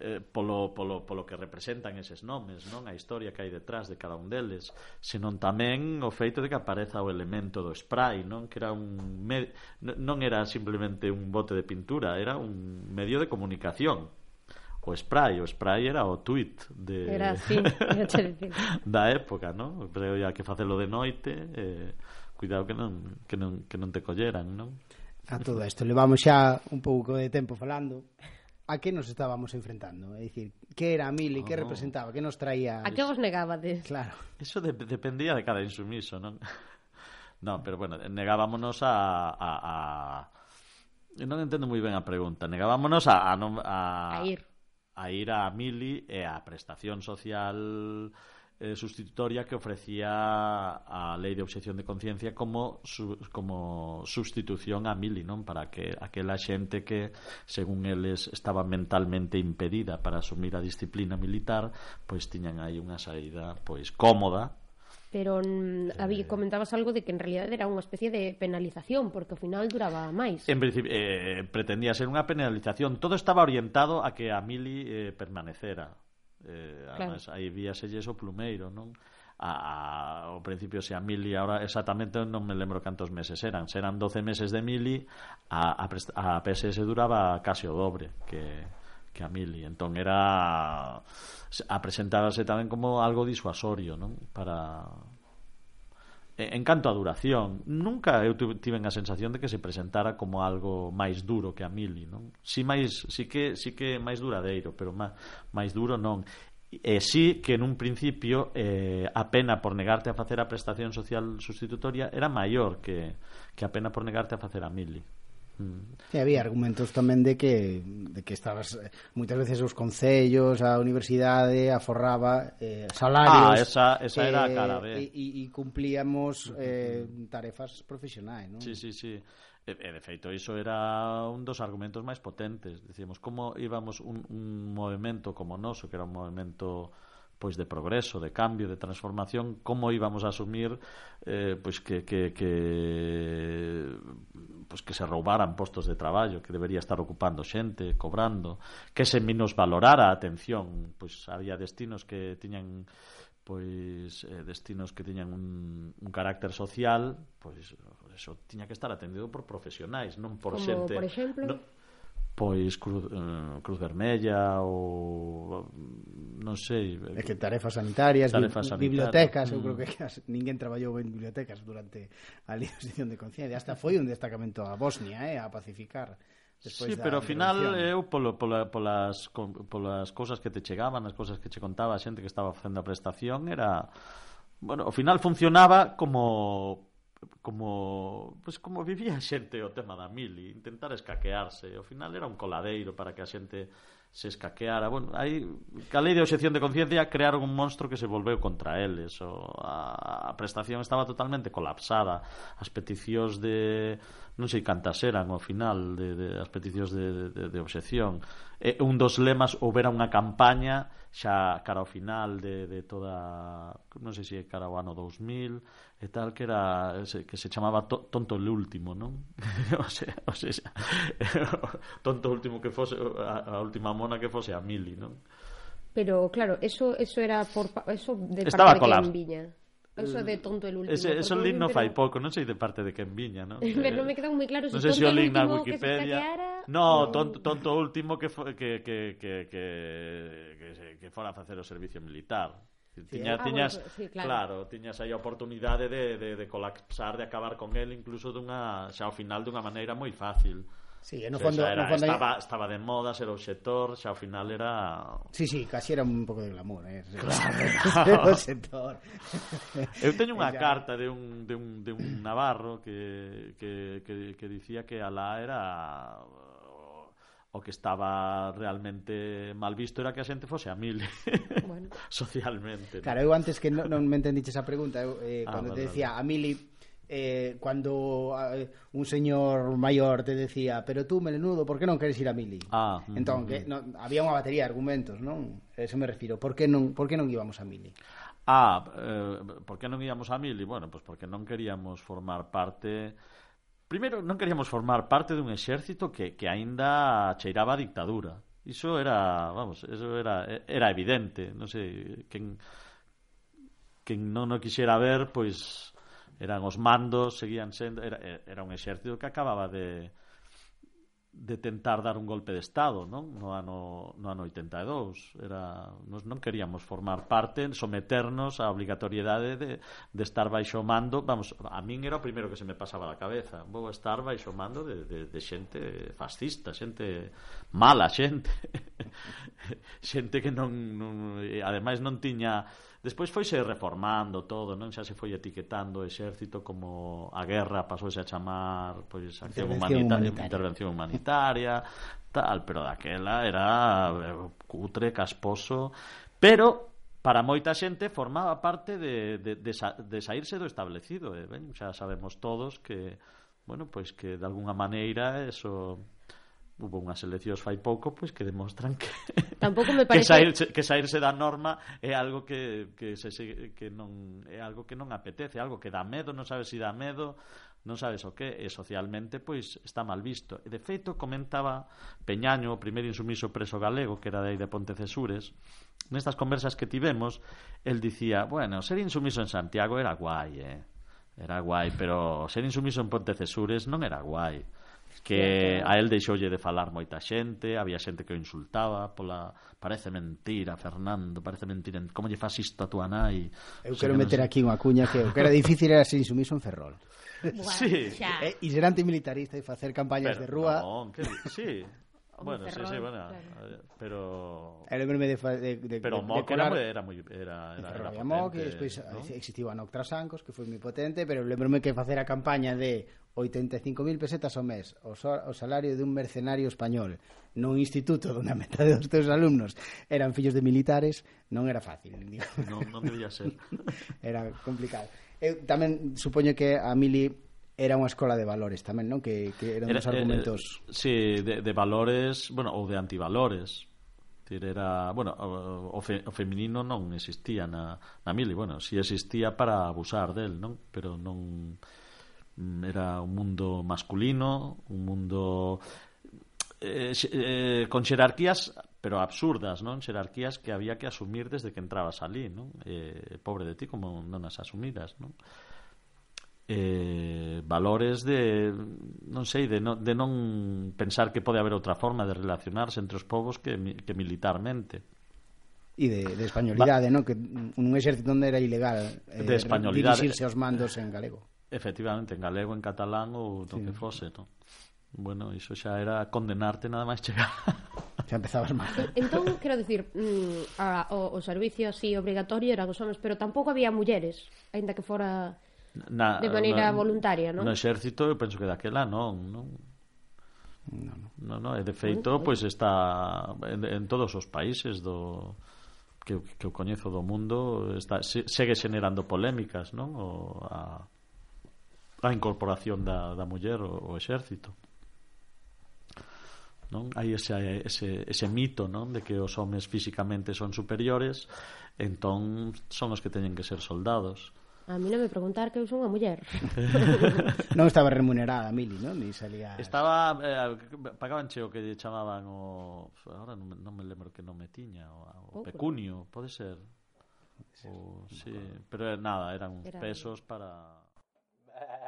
eh, polo, polo, polo que representan eses nomes, non a historia que hai detrás de cada un deles, senón tamén o feito de que apareza o elemento do spray, non que era un med... non era simplemente un bote de pintura, era un medio de comunicación. O spray, o spray era o tweet de era así, da época, non? Pero ya que facelo de noite, eh, cuidado que non que non que non te colleran, non? A todo isto levamos xa un pouco de tempo falando a que nos estábamos enfrentando? É dicir, que era a mili, que oh. Ah. representaba, que nos traía... A que vos negabades? Claro. Eso de dependía de cada insumiso, non? non, pero bueno, negábamonos a... a, a... Non entendo moi ben a pregunta. Negábamonos a... A, non, a... a ir. A ir a mili e eh, a prestación social eh, sustitutoria que ofrecía a lei de obxección de conciencia como su, como sustitución a Mili, non, para que aquela xente que según eles estaba mentalmente impedida para asumir a disciplina militar, pois tiñan aí unha saída pois cómoda. Pero eh. había, comentabas algo de que en realidad era unha especie de penalización porque ao final duraba máis. En principio eh, pretendía ser unha penalización. Todo estaba orientado a que a Mili eh, permanecera eh, claro. además, aí víaselles o plumeiro, non? a, ao principio se a mili ahora exactamente non me lembro cantos meses eran serán 12 meses de mili a, a, a PSS duraba case o dobre que, que a mili entón era a presentarse tamén como algo disuasorio non? para Eh, en canto a duración, nunca eu tiven a sensación de que se presentara como algo máis duro que a Mili, non? Si máis, si que, si que máis duradeiro, pero má, máis duro non. E sí que nun principio eh, a pena por negarte a facer a prestación social sustitutoria era maior que, que a pena por negarte a facer a Mili. Mm. E había argumentos tamén de que de que estabas eh, moitas veces os concellos, a universidade eh, aforraba eh, salarios. Ah, esa, esa era eh, a cara, E, e cumplíamos eh, tarefas profesionais, non? Sí, sí, sí. E, e de feito, iso era un dos argumentos máis potentes. Dicíamos, como íbamos un, un movimento como o noso, que era un movimento pois de progreso, de cambio, de transformación, como íbamos a asumir eh, pois que, que, que pois que se roubaran postos de traballo, que debería estar ocupando xente, cobrando, que se menosvalorara a atención, pois había destinos que tiñan pois eh, destinos que tiñan un, un carácter social, pois eso tiña que estar atendido por profesionais, non por Como, xente. Por exemplo? No, pois Cruz, eh, Cruz Vermella ou non sei, é que tarefas sanitarias, tarefas sanitarias bibliotecas, mm. eu creo que as, ninguén traballou en bibliotecas durante a legislación de conciencia, hasta foi un destacamento a Bosnia, eh, a pacificar. Despois sí, da pero ao final eu polo, pola, polas, polas cousas que te chegaban, as cousas que che contaba a xente que estaba facendo a prestación era bueno, ao final funcionaba como como pues como vivía a xente o tema da mili, intentar escaquearse. Ao final era un coladeiro para que a xente se escaqueara. Bueno, aí ca lei de obxección de conciencia crearon un monstro que se volveu contra eles. O, a, a prestación estaba totalmente colapsada. As peticións de non sei cantas eran ao final de, de as peticións de, de, de obxección. E un dos lemas houbera unha campaña xa cara ao final de, de toda non sei se é cara ao ano 2000 e tal que era que se chamaba to, tonto el último non? O sea, o sea, tonto último que fose a, a última mona que fose a mili non? Pero claro, eso eso era por eso de Estaba parte de Viña. Eu sou mm. de tonto el último. Ese, eso o link non fai pouco, non sei de parte de quen viña, non? Pero non me quedan moi claros. Non sei se o link na Wikipedia... No, tonto, tonto último que, que, que, que, que, que, que fora a facer o servicio militar. Tiña, sí, tiñas, ah, bueno, sí, claro. claro, tiñas aí a oportunidade de, de, de colapsar, de acabar con el incluso dunha, xa ao final dunha maneira moi fácil. Sí, no fondo, era, no fondo estaba, ahí... estaba de moda, ser obxector, xa ao final era... Sí, sí, casi era un pouco de glamour, eh? Claro. o sector. Eu teño unha carta de un, de un, de un navarro que, que, que, que dicía que Alá era o que estaba realmente mal visto era que a xente fose a mil bueno. socialmente. ¿no? Claro, eu antes que non, non me entendiche esa pregunta, eu, eh, ah, cando vale, te decía a mili eh, cuando eh, un señor maior te decía, pero tú, melenudo, por que non queres ir a mili? Ah, entón, mm, que, non, había unha batería de argumentos, non? Eso me refiro, por que non, por que non íbamos a mili? Ah, eh, por que non íamos a mili? Bueno, pois pues porque non queríamos formar parte Primeiro, non queríamos formar parte dun exército que, que aínda cheiraba a dictadura. Iso era, vamos, eso era, era evidente. Non sei, quen, quen non o quixera ver, pois eran os mandos, seguían sendo era, era un exército que acababa de de tentar dar un golpe de estado, non? No ano no ano 82, era nos non queríamos formar parte, someternos á obrigatoriedade de de estar baixo mando, vamos, a min era o primeiro que se me pasaba da cabeza, vou estar baixo mando de de de xente fascista, xente mala, xente xente que non non ademais non tiña Despois foise reformando todo, non? Xa se foi etiquetando o exército como a guerra pasouse a chamar pois acción humanitaria, humanitaria, intervención humanitaria, tal, pero daquela era eh, cutre, casposo, pero para moita xente formaba parte de, de, de, sa, de saírse do establecido, eh? ben, xa sabemos todos que bueno, pois que de alguna maneira eso hubo unhas eleccións fai pouco pois que demostran que tampouco me parece que saírse, que saírse da norma é algo que, que, se, que non é algo que non apetece, algo que dá medo, non sabes se si dá medo, non sabes o que, e socialmente pois está mal visto. E de feito comentaba Peñaño, o primeiro insumiso preso galego, que era de aí de Pontecesures, nestas conversas que tivemos, el dicía, bueno, ser insumiso en Santiago era guai, eh? Era guai, pero ser insumiso en Pontecesures non era guai que a él deixoulle de falar moita xente, había xente que o insultaba pola parece mentira, Fernando, parece mentira, como lle faz isto a tua nai? Eu quero non... meter aquí unha cuña que o que era difícil era ser insumiso en Ferrol. Bueno, sí. Xa. E, e ser antimilitarista e facer campañas Pero, de rúa. Non, que, sí. bueno, Ferrol, sí, sí, bueno, claro. pero El de, de, de Pero Mock de colar... era moi era era, era, era potente, Mock, e despois ¿no? existiu a Noctra Sancos, que foi moi potente, pero lembrome que facer a campaña de 85.000 pesetas ao mes, o salario dun mercenario español, nun instituto onde a metade dos teus alumnos eran fillos de militares, non era fácil. Digo. Non, non debía ser. Era complicado. Eu tamén supoño que a Mili era unha escola de valores tamén, non? Que, que eran era, dos argumentos... eh, sí, de, de valores, bueno, ou de antivalores, decir, era, bueno, o, fe, o feminino non existía na, na mili, bueno, si existía para abusar del, non? Pero non Mm, era un mundo masculino, un mundo eh, eh, con xerarquías pero absurdas, non? Xerarquías que había que asumir desde que entrabas ali, non? Eh, pobre de ti como non as asumiras, non? eh, valores de non sei, de no, de non pensar que pode haber outra forma de relacionarse entre os povos que, que militarmente e de, de españolidade, non? Que un exército onde era ilegal eh, de españolidade dirixirse aos mandos en galego. Efectivamente, en galego, en catalán ou do sí. que fose, non? Bueno, iso xa era condenarte nada máis chegar. Xa empezabas mal. Entón, quero dicir, mm, a, o, o servicio así obrigatorio era dos homens, pero tampouco había mulleres, aínda que fora na, de maneira na, voluntaria, non? No exército, eu penso que daquela non, non. No, no. no, no e de feito, pois pues, está en, en todos os países do que, que eu coñezo do mundo está, se, segue xenerando polémicas, non? O, a, a incorporación da, da muller ao exército non hai ese, ese, ese mito non de que os homes físicamente son superiores entón son os que teñen que ser soldados A mí non me preguntar que eu son unha muller. non estaba remunerada, Mili, non? Ni salía... Estaba... Eh, pagabanche o que lle chamaban o... Ahora non, non me lembro que nome tiña. O, o oh, pecunio, pode ser. O, sí, pero eh, nada, eran uns Era... pesos para...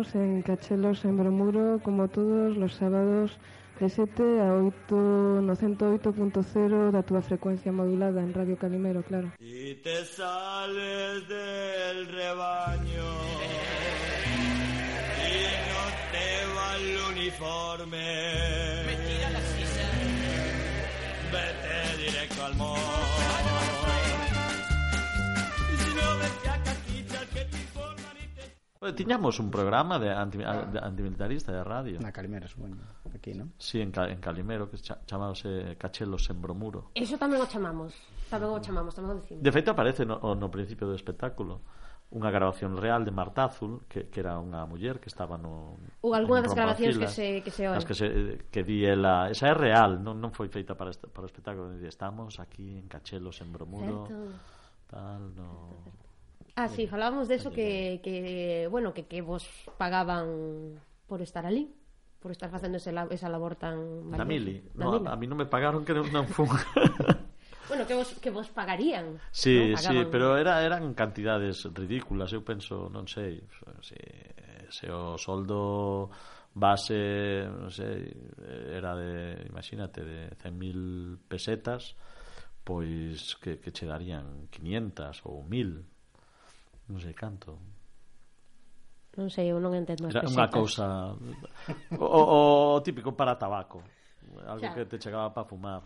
Estamos en Cachelos, en Bromuro, como todos los sábados de 7 a 8 no 108.0 da frecuencia modulada en Radio Calimero, claro. Y te sales del rebaño y no te va el uniforme. Tiñamos un programa de, anti, de antimilitarista de radio. Na Calimera, supoño, aquí, non? Sí, en, en Calimero, que chamase Cachelos Sembromuro. Eso tamén o chamamos, tamén o chamamos, tamén o decimos. De feito, aparece no, no principio do espectáculo unha grabación real de Marta Azul que, que era unha muller que estaba no ou algunha das grabacións que se que se oen. que se que di ela, esa é real, non non foi feita para este, para o espectáculo, di estamos aquí en Cachelos en Bromuro. Certo. Tal, no. Certo, certo. Ah, sí, falábamos de eso que, que, bueno, que, que vos pagaban por estar ali por estar facendo ese, esa labor tan... Na mili? No, mili. a, a mí non me pagaron que non fun. bueno, que vos, que vos pagarían. Sí, ¿no? Pagaban... sí, pero era, eran cantidades ridículas. Eu penso, non sei, se, se o soldo base, non sei, era de, imagínate, de 100.000 pesetas, pois que, que che darían 500 ou 1000 non sei canto non sei, eu non entendo as Era pesetas. unha cousa o, o, o típico para tabaco algo claro. que te chegaba para fumar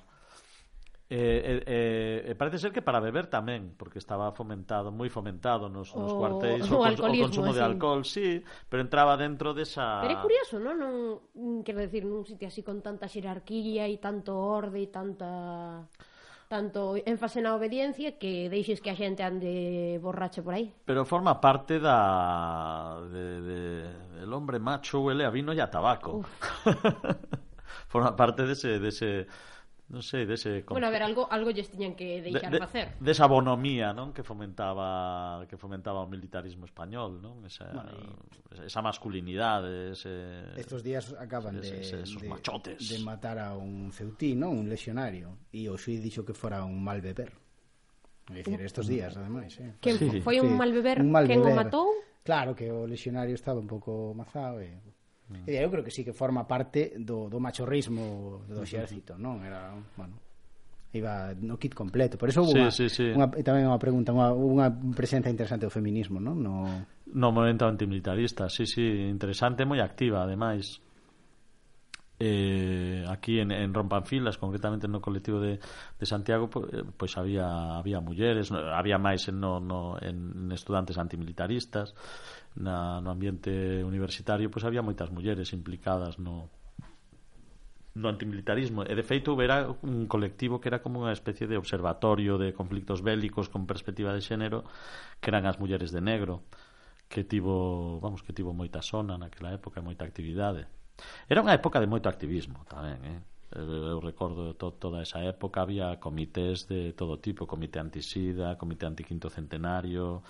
E, eh, eh, eh, parece ser que para beber tamén porque estaba fomentado, moi fomentado nos, nos o, cuartéis o, o, o consumo sí. de alcohol sí, pero entraba dentro desa Pero é curioso, non? non quero decir, nun sitio así con tanta xerarquía e tanto orde e tanta tanto énfase na obediencia que deixes que a xente ande borracho por aí. Pero forma parte da de, de el hombre macho huele a vino e a tabaco. forma parte dese dese de non sei, dese... Bueno, a ver, algo, algo lles tiñan que deixar de, de, facer. Desa bonomía, non? Que fomentaba que fomentaba o militarismo español, non? Esa, bueno, y... esa masculinidade, ese... Estos días acaban ese, ese, esos de, machotes. de matar a un ceutí, non? Un legionario. E o xuí dixo que fora un mal beber. É dicir, estos días, ademais. Eh? Que sí, foi un sí. mal beber? Un mal Quen o matou? Claro, que o legionario estaba un pouco mazado e... Eh? Mm. E eu creo que sí que forma parte do, do machorrismo do exército, non? Era, bueno, iba no kit completo. Por eso sí, unha, sí, sí. Unha, tamén unha pregunta, unha, unha presenza interesante do feminismo, non? No, no movimento antimilitarista, sí, sí, interesante, moi activa, ademais eh, aquí en, en Rompanfilas, concretamente no colectivo de, de Santiago, pois, pois había había mulleres, había máis en, no, no, en estudantes antimilitaristas, na, no ambiente universitario, pois había moitas mulleres implicadas no, no antimilitarismo. E de feito era un colectivo que era como unha especie de observatorio de conflictos bélicos con perspectiva de xénero que eran as mulleres de negro que tivo, vamos, que tivo moita sona naquela época, moita actividade. Era unha época de moito activismo tamén, eh? eu recordo to, toda esa época había comités de todo tipo comité antisida, comité antiquinto centenario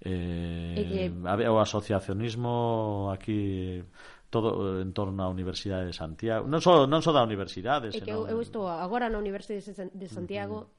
eh, e que... había o asociacionismo aquí todo eh, en torno á Universidade de Santiago. Non só, non só da Universidade é que senón... eu, eu estou agora na Universidade de Santiago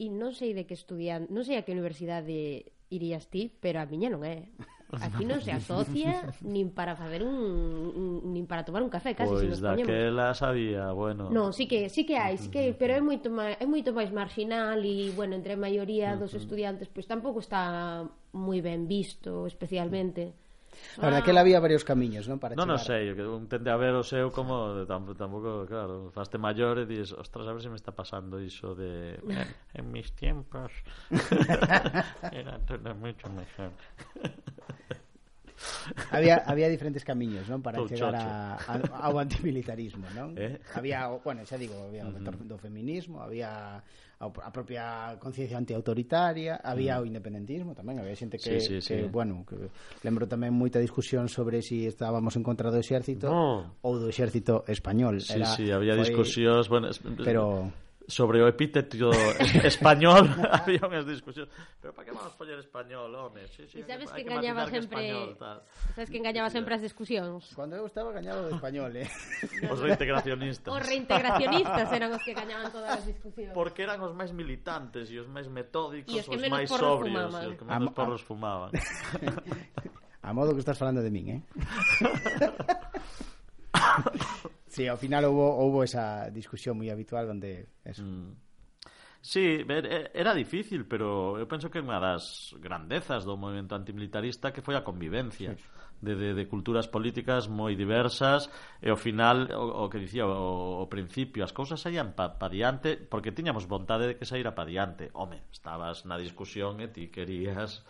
e non sei de que estudian non sei a que universidade irías ti pero a miña non é. Aquí non se asocia nin para facer un nin para tomar un café casi pois se nos poñemos. daquela sabía, bueno. Non, sí que sí que hai, sí que pero é moito máis é moito máis marginal e bueno, entre a maioría dos estudiantes pois tampouco está moi ben visto, especialmente. A ah. verdad que la había varios camiños, non? Para non, non sei, que un tende a ver o seu como tampouco, claro, faste maior e dis, ostras, a ver se si me está pasando iso de en mis tiempos era todo moito mejor. había, había diferentes camiños, non, para Touchocho. chegar a, a, ao antimilitarismo, non? Eh? Había, bueno, xa digo, había o vector uh -huh. do feminismo, había a propia conciencia antiautoritaria, había mm. o independentismo tamén, había xente que, sí, sí, sí. que bueno, que lembro tamén moita discusión sobre se si estábamos en contra do exército no. ou do exército español. Era, sí, sí, había foi, discusións, bueno, es, pero sobre o epíteto español había unhas discusións pero para que vamos poñer español, home? Sí, sí, e sabes que, que engañaba sempre que español, tal. sabes que engañaba sempre as discusións cando eu estaba gañado de español eh? os reintegracionistas os reintegracionistas eran os que gañaban todas as discusións porque eran os máis militantes e os máis metódicos e os, que os máis sobrios fumaban. e os que menos Am porros fumaban a modo que estás falando de min, eh? Sí, ao final houve houve esa discusión moi habitual onde eso. Mm. Sí, era difícil, pero eu penso que unha das grandezas do movimento antimilitarista que foi a convivencia de, de, de culturas políticas moi diversas e ao final, o, o que dicía o, o principio, as cousas saían pa, pa diante porque tiñamos vontade de que saíra pa diante home, estabas na discusión e ti querías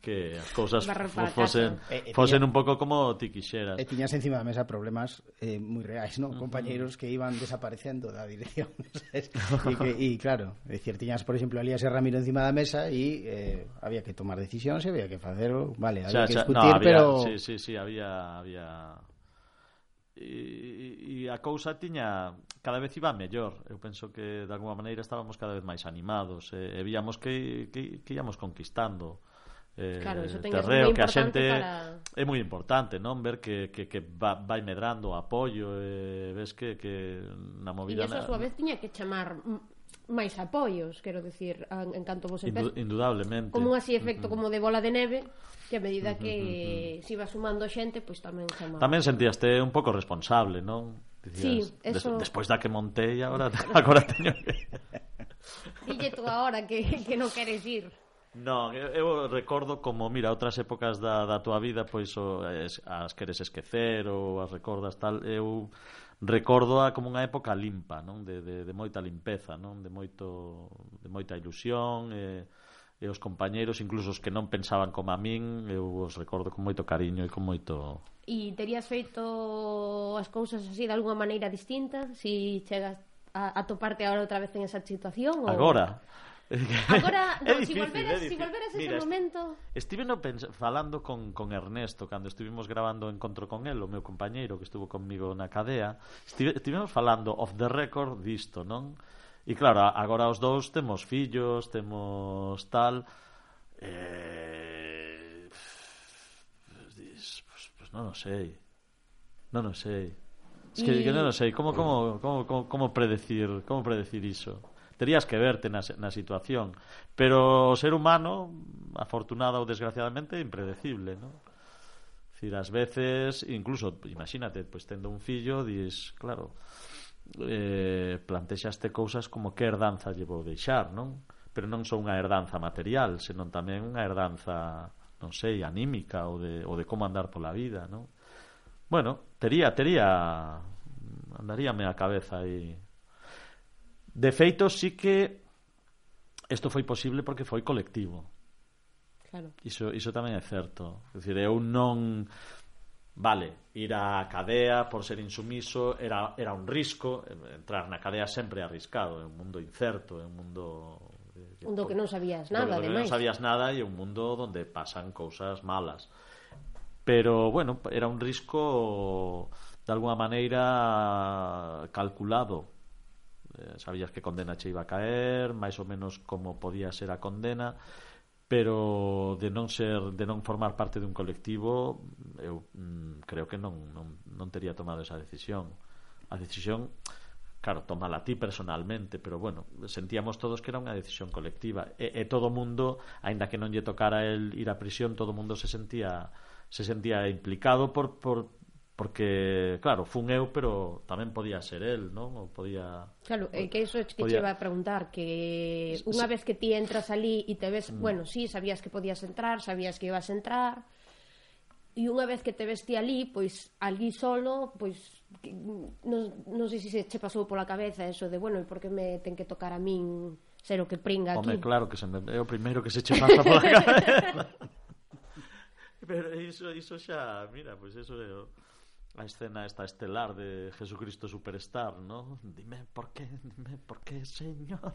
que as cousas fosen, fosen un pouco como ti quixeras. E tiñas encima da mesa problemas eh, moi reais, non? Compañeiros que iban desaparecendo da dirección. e, que, e claro, é dicir, tiñas, por exemplo, Elías e Ramiro encima da mesa e eh, había que tomar decisións, había que facer, vale, había xa, que discutir, no, había, pero... Sí, sí, sí, había... había... E, e a cousa tiña cada vez iba mellor eu penso que de alguma maneira estábamos cada vez máis animados e, e víamos que, que, que íamos conquistando eh, claro, eso ten, terreo, que a xente para... é moi importante, non? Ver que, que, que va, vai medrando o apoio, e eh, ves que, que na movida... E iso a súa vez tiña que chamar máis apoios, quero dicir, en, en canto vos empezas. Indudablemente. Como un así efecto como de bola de neve, que a medida que uh -huh. se iba sumando xente, pois tamén chamaba. Tamén sentíaste un pouco responsable, non? Dicías, sí, eso... des, despois da que montei, agora, agora teño que... Dille tú agora que, que non queres ir. Non, eu, eu recordo como, mira, outras épocas da, da tua vida, pois o, es, as queres esquecer ou as recordas tal, eu recordoa como unha época limpa, non? De, de, de moita limpeza, non? De moito de moita ilusión e, e os compañeiros, incluso os que non pensaban como a min, eu os recordo con moito cariño e con moito E terías feito as cousas así de alguna maneira distinta, si chegas a, a toparte agora outra vez en esa situación ou Agora? Ou... Agora, é no, difícil, si volveras, é si volveras ese Mira, momento... Estive no falando con, con Ernesto cando estivemos grabando o encontro con el, o meu compañeiro que estuvo conmigo na cadea. Estive, estivemos falando of the record disto, non? E claro, agora os dous temos fillos, temos tal... Eh, dis, pues, pues non o sei. Non o sei. Es que, y... que non o sei. Como, como, como, como, como predecir, como predecir iso? terías que verte na, na situación. Pero o ser humano, afortunada ou desgraciadamente, é impredecible, non? Dicir, ás veces, incluso, imagínate, pois tendo un fillo, dis, claro, eh, plantexaste cousas como que herdanza lle vou deixar, non? Pero non só unha herdanza material, senón tamén unha herdanza, non sei, anímica ou de, ou de como andar pola vida, non? Bueno, tería, tería, andaríame a cabeza aí De feito, sí que isto foi posible porque foi colectivo. Claro. Iso, iso tamén é certo. É dicir, eu non... Vale, ir á cadea por ser insumiso era, era un risco, entrar na cadea sempre é arriscado, é un mundo incerto, é un mundo eh, un do que non sabías nada, do que non sabías nada e un mundo onde pasan cousas malas. Pero, bueno, era un risco de alguna maneira calculado Eh, sabías que condena che iba a caer, máis ou menos como podía ser a condena, pero de non ser de non formar parte dun colectivo, eu mm, creo que non, non, non tería tomado esa decisión. A decisión claro, tomala ti personalmente, pero bueno, sentíamos todos que era unha decisión colectiva e, e todo mundo, aínda que non lle tocara el ir a prisión, todo o mundo se sentía se sentía implicado por, por porque claro, fun eu, pero tamén podía ser el, non? Ou podía Claro, é que iso que podía... che iba a preguntar que unha vez que ti entras ali e te ves, mm. bueno, sí, sabías que podías entrar, sabías que ibas a entrar, e unha vez que te ves ti ali, pois ali solo, pois que, non, non sei se che pasou pola cabeza eso de, bueno, e por que me ten que tocar a min ser o que pringa aquí? Home, claro que se me, é o primeiro que se che pasa pola cabeza. pero iso, iso xa, mira, pois pues eso é o a escena esta estelar de Jesucristo Superstar, ¿no? Dime por qué, dime por qué, Señor.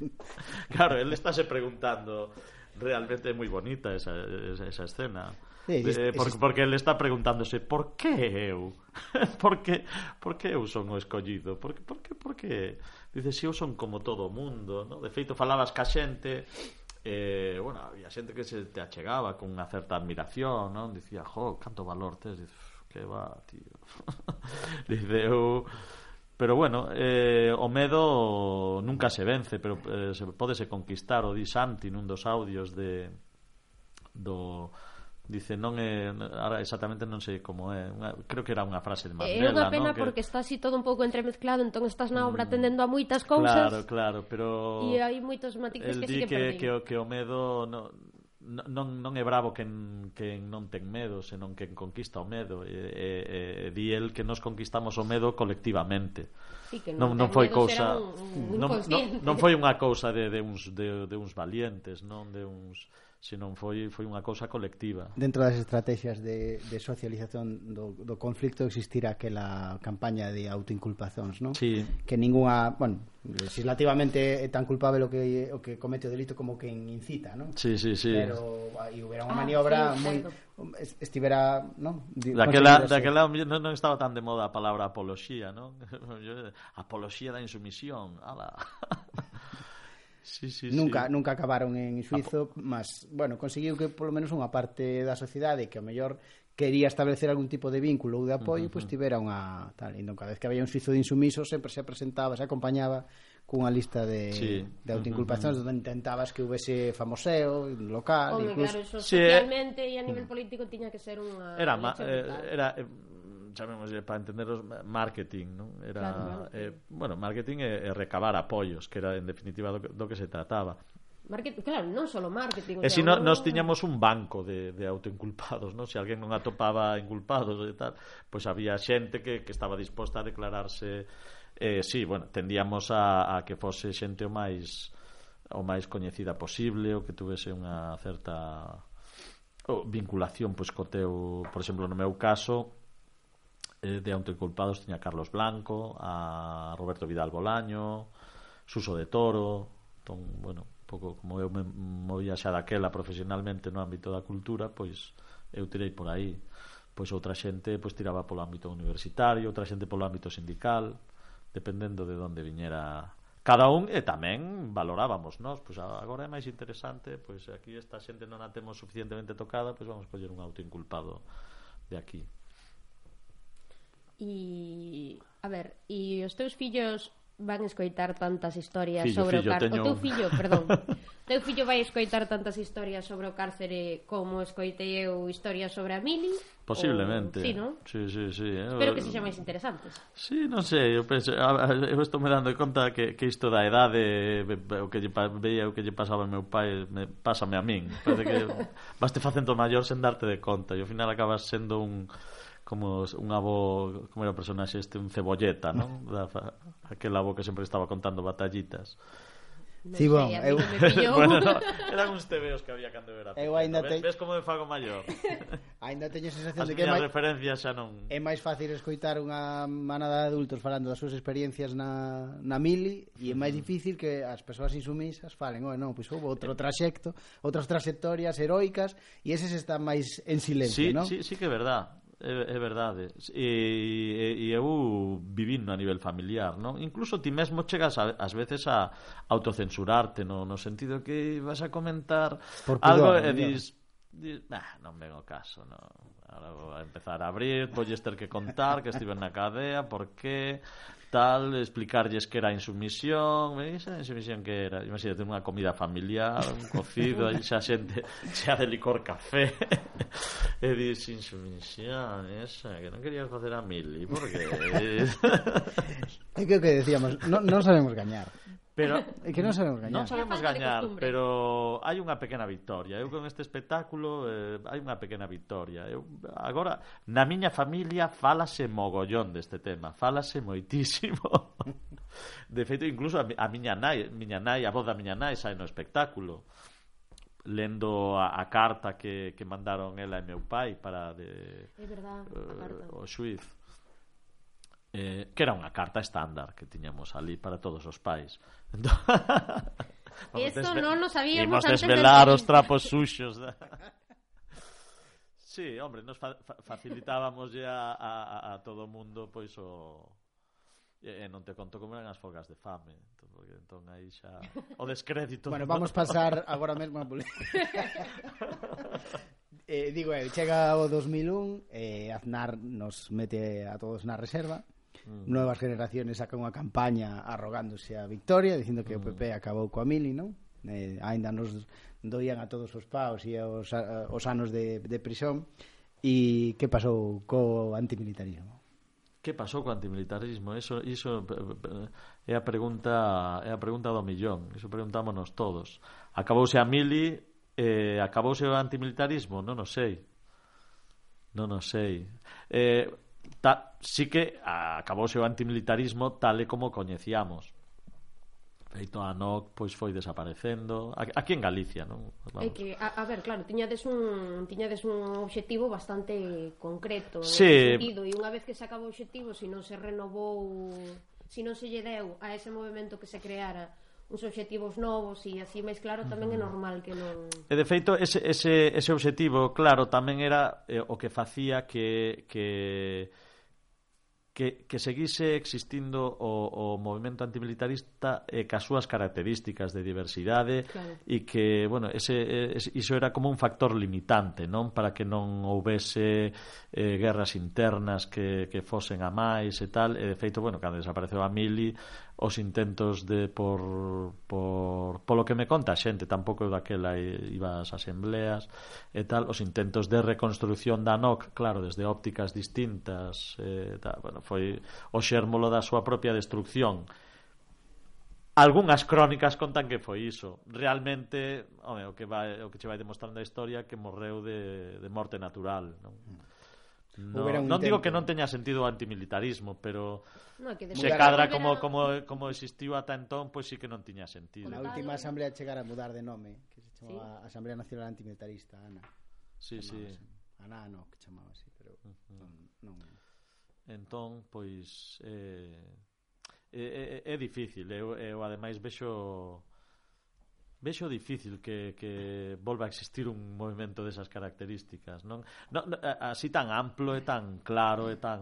claro, él está se preguntando, realmente muy bonita esa, esa, esa escena. Sí, eh, es, eh, porque, es... porque él está preguntándose por que eu? por, que, por que eu son o escollido? Por, por, que, por que? Dice, si eu son como todo o mundo, no? de feito falabas ca xente eh, bueno, había xente que se te achegaba con unha certa admiración, non? Dicía, jo, canto valor tes, dices, que va, tío. Diceu, oh". Pero bueno, eh, o medo nunca se vence, pero eh, se podese conquistar, o di Santi nun dos audios de do dice non é ahora exactamente non sei como é unha, creo que era unha frase de eh, Mandela é unha pena ¿no? que... porque está así todo un pouco entremezclado entón estás na obra mm. atendendo tendendo a moitas cousas. Claro, claro, pero e hai moitos matices que sí que, que, que, que o medo no, non, non é bravo quen, quen non ten medo, senón quen conquista o medo. E, e, e di el que nos conquistamos o medo colectivamente. Sí, que non, non, non foi cousa un, un non, non, non foi unha cousa de, de, uns, de, de uns valientes, non de uns senón foi foi unha cousa colectiva. Dentro das estrategias de, de socialización do, do conflicto existira aquela campaña de autoinculpazóns, non? Sí. Que ninguna, bueno, legislativamente é tan culpable o que o que comete o delito como que incita, non? Sí, sí, sí. Pero ah, aí hubiera unha ah, maniobra sí, moi estivera, non? Daquela daquela non, non estaba tan de moda a palabra apoloxía, non? apoloxía da insumisión, ala. sí, sí, nunca sí. nunca acabaron en Suizo, ah, mas bueno, conseguiu que polo menos unha parte da sociedade que a mellor quería establecer algún tipo de vínculo ou de apoio, uh -huh. pois pues, tivera unha tal, e cada vez que había un suizo de insumiso sempre se presentaba, se acompañaba cunha lista de, sí. de autoinculpacións uh -huh. intentabas que houvese famoseo local, Home, incluso... Claro, eso sí, eh, socialmente e eh... a nivel mm. político tiña que ser unha... Era, ma, eh, era, eh, chamémoslle para entenderos marketing, non? Era claro, claro. Eh, bueno, marketing e, e recabar apoios, que era en definitiva do, do que se trataba. Marketing, claro, non só marketing. E se si no, nos tiñamos un banco de, de autoinculpados, non? Se alguén non atopaba inculpados e tal, pois había xente que, que estaba disposta a declararse... Eh, sí, bueno, tendíamos a, a que fose xente o máis o máis coñecida posible, o que tuvese unha certa vinculación pois co teu, por exemplo, no meu caso, eh, de autoinculpados tiña a Carlos Blanco, a Roberto Vidal Bolaño, Suso de Toro, entón, bueno, pouco como eu me movía xa daquela profesionalmente no ámbito da cultura, pois eu tirei por aí. Pois outra xente pois tiraba polo ámbito universitario, outra xente polo ámbito sindical, dependendo de onde viñera cada un e tamén valorábamos nós, pois agora é máis interesante, pois aquí esta xente non a temos suficientemente tocada, pois vamos coller un autoinculpado de aquí. E, a ver, e os teus fillos van escoitar tantas historias fillo, sobre fillo, o cárcere. Teño... O teu fillo, perdón. teu fillo vai escoitar tantas historias sobre o cárcere como escoitei eu historias sobre a Mili? Posiblemente. O... Sí, non? Sí, sí, sí. Espero que sexan máis interesantes. Sí, non sei, eu penso, eu estou me dando conta que, que isto da edade o que lle, veía o que lle pasaba ao meu pai me, pásame a min. Parece que vaste facendo maior sen darte de conta e ao final acabas sendo un como un avó, como era o personaxe este, un cebolleta, non? Da, aquel avó que sempre estaba contando batallitas. Si, sí, bon, eu... bueno, no, eran uns tebeos que había cando era Eu ainda te... ves, ves como me fago maior Ainda teño sensación As de que máis referencias xa non É máis fácil escoitar unha manada de adultos Falando das súas experiencias na, na mili E é máis difícil que as persoas insumisas Falen, oh, non, pois houve outro traxecto Outras trayectorias heroicas E eses están máis en silencio, sí, non? Sí, sí que é verdad É, é verdade. E, e, e eu vivindo a nivel familiar, non? Incluso ti mesmo chegas a, ás veces a autocensurarte, no, no sentido que vas a comentar Por pudor, algo e dis, nah, non vengo caso, no. Ahora vou a empezar a abrir, volles ter que contar que estive na cadea, por qué, tal, explicarlles que era insumisión, me esa insumisión que era, imagínate unha comida familiar, un cocido, aí xa xente xa de licor café. e dis insumisión, esa, que non querías facer a mili, por que? É que o que decíamos, non, non sabemos gañar. Pero é que non sabemos gañar. Non sabemos gañar, pero hai unha pequena victoria. Eu con este espectáculo eh, hai unha pequena victoria. Eu agora na miña familia falase mogollón deste tema, falase moitísimo. De feito, incluso a, a miña nai, miña nai, a voz da miña nai sai no espectáculo lendo a, a carta que, que mandaron ela e meu pai para de, é verdad, uh, o xuiz eh, que era unha carta estándar que tiñamos ali para todos os pais Eso non lo sabíamos antes desvelar de... os trapos suxos. Da... Sí, hombre, nos fa facilitábamos a, a, a todo o mundo pois o e non te conto como eran as folgas de fame, entón, porque entón aí xa o descrédito. bueno, vamos pasar agora mesmo a eh, digo, eh, chega o 2001, eh, Aznar nos mete a todos na reserva mm. novas generaciones sacan unha campaña arrogándose a victoria, dicindo que mm. o PP acabou coa mili, non? Eh, ainda nos doían a todos os paus e aos, a, os anos de, de prisión e que pasou co antimilitarismo? Que pasou co antimilitarismo? Eso, iso eh, eh, é a pregunta é a pregunta do millón. Iso preguntámonos todos. Acabouse a mili, eh, acabouse o antimilitarismo? Non o sei. Non o sei. Eh, ta, sí que acabouse o antimilitarismo tal e como coñecíamos. Feito a NOC, pois foi desaparecendo aquí en Galicia, non? É que a, a ver, claro, tiñades un tiñades un obxectivo bastante concreto, sí. sentido, e unha vez que se acabou o obxectivo, se non se renovou, se non se lle deu a ese movimento que se creara uns obxectivos novos e así máis claro tamén é normal que non... E de feito, ese, ese, ese obxectivo, claro, tamén era eh, o que facía que, que que, que seguise existindo o, o movimento antimilitarista eh, cas súas características de diversidade claro. e que, bueno, ese, eh, ese, iso era como un factor limitante, non? Para que non houvese eh, guerras internas que, que fosen a máis e tal. E, de feito, bueno, cando desapareceu a mili, os intentos de por, por polo que me conta a xente tampouco daquela iba ás asembleas e tal, os intentos de reconstrucción da NOC, claro, desde ópticas distintas eh, tal, bueno, foi o xérmolo da súa propia destrucción Algúnas crónicas contan que foi iso. Realmente, home, o que vai o que che vai demostrando a historia que morreu de de morte natural, non? Mm. No, non intento. digo que non teña sentido o antimilitarismo, pero no, que se cadra como, como, como existiu ata entón, pois sí que non tiña sentido. Na última asamblea chegara a mudar de nome, que se chamaba ¿Sí? Asamblea Nacional Antimilitarista, ANA. Sí, sí. ANA, no, que chamaba así, pero uh -huh. non, non. Entón, pois, eh, é, é, é difícil, eu, eu ademais vexo Vexo difícil que, que volva a existir un movimento desas características, non? No, no, eh, así tan amplo e tan claro e tan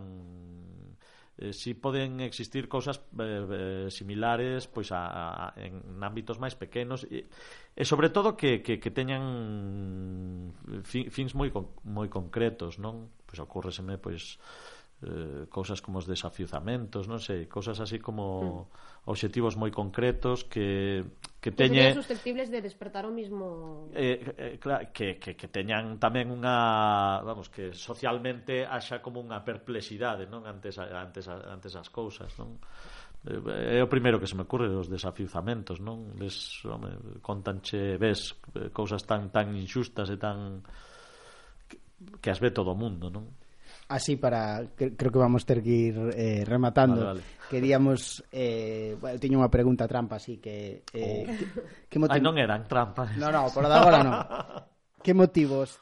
eh, si poden existir cousas eh, eh, similares pois a, a, en ámbitos máis pequenos e, e sobre todo que, que, que teñan fin, fins moi, con, moi concretos non pois ocórreseme pois eh, cousas como os desafiuzamentos non sei, cousas así como mm. obxectivos moi concretos que que teñe susceptibles de despertar o mismo eh, eh, claro, que, que, que teñan tamén unha vamos que socialmente haxa como unha perplexidade non antes antes antes as cousas non eh, é o primeiro que se me ocurre os desafiuzamentos, non? Les, home, contanche, ves, eh, cousas tan tan injustas e tan que as ve todo o mundo, non? así para cre creo que vamos ter que ir eh, rematando. Vale, vale. Queríamos eh bueno, teño unha pregunta trampa así que eh oh. que, que motivo... Ai, non eran trampas. No, no, por da agora non. que motivos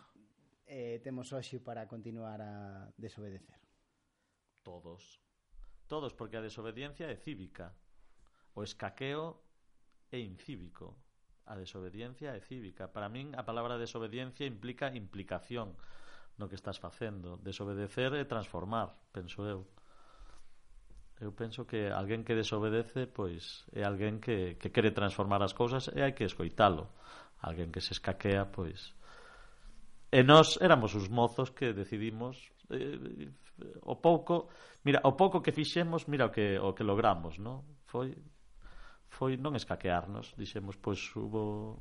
eh temos hoxe para continuar a desobedecer? Todos. Todos porque a desobediencia é cívica. O escaqueo é incívico. A desobediencia é cívica. Para min a palabra desobediencia implica implicación no que estás facendo. Desobedecer é transformar, penso eu. Eu penso que alguén que desobedece pois é alguén que, que quere transformar as cousas e hai que escoitalo. Alguén que se escaquea, pois... E nós éramos os mozos que decidimos eh, o pouco, mira, o pouco que fixemos, mira o que o que logramos, non? Foi foi non escaquearnos, dixemos pois hubo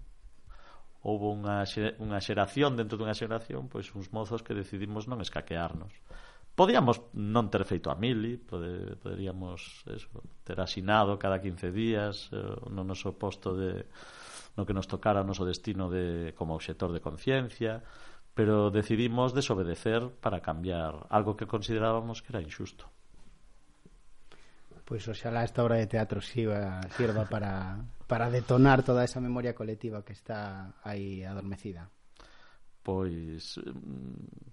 houve unha, xe, unha xeración dentro dunha xeración pois uns mozos que decidimos non escaquearnos. Podíamos non ter feito a mili pode, poderíamos eso, ter asinado cada 15 días eh, no noso posto de no que nos tocara o noso destino de como obxector de conciencia pero decidimos desobedecer para cambiar algo que considerábamos que era injusto Pois oxalá esta obra de teatro sirva, sirva para, para detonar toda esa memoria colectiva que está aí adormecida. Pois mm,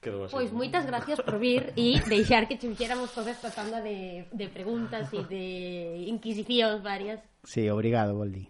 quedou así. Pois moitas gracias por vir e deixar que che fixéramos toda esta tanda de, de preguntas e de inquisicións varias. Sí, obrigado, Boldi.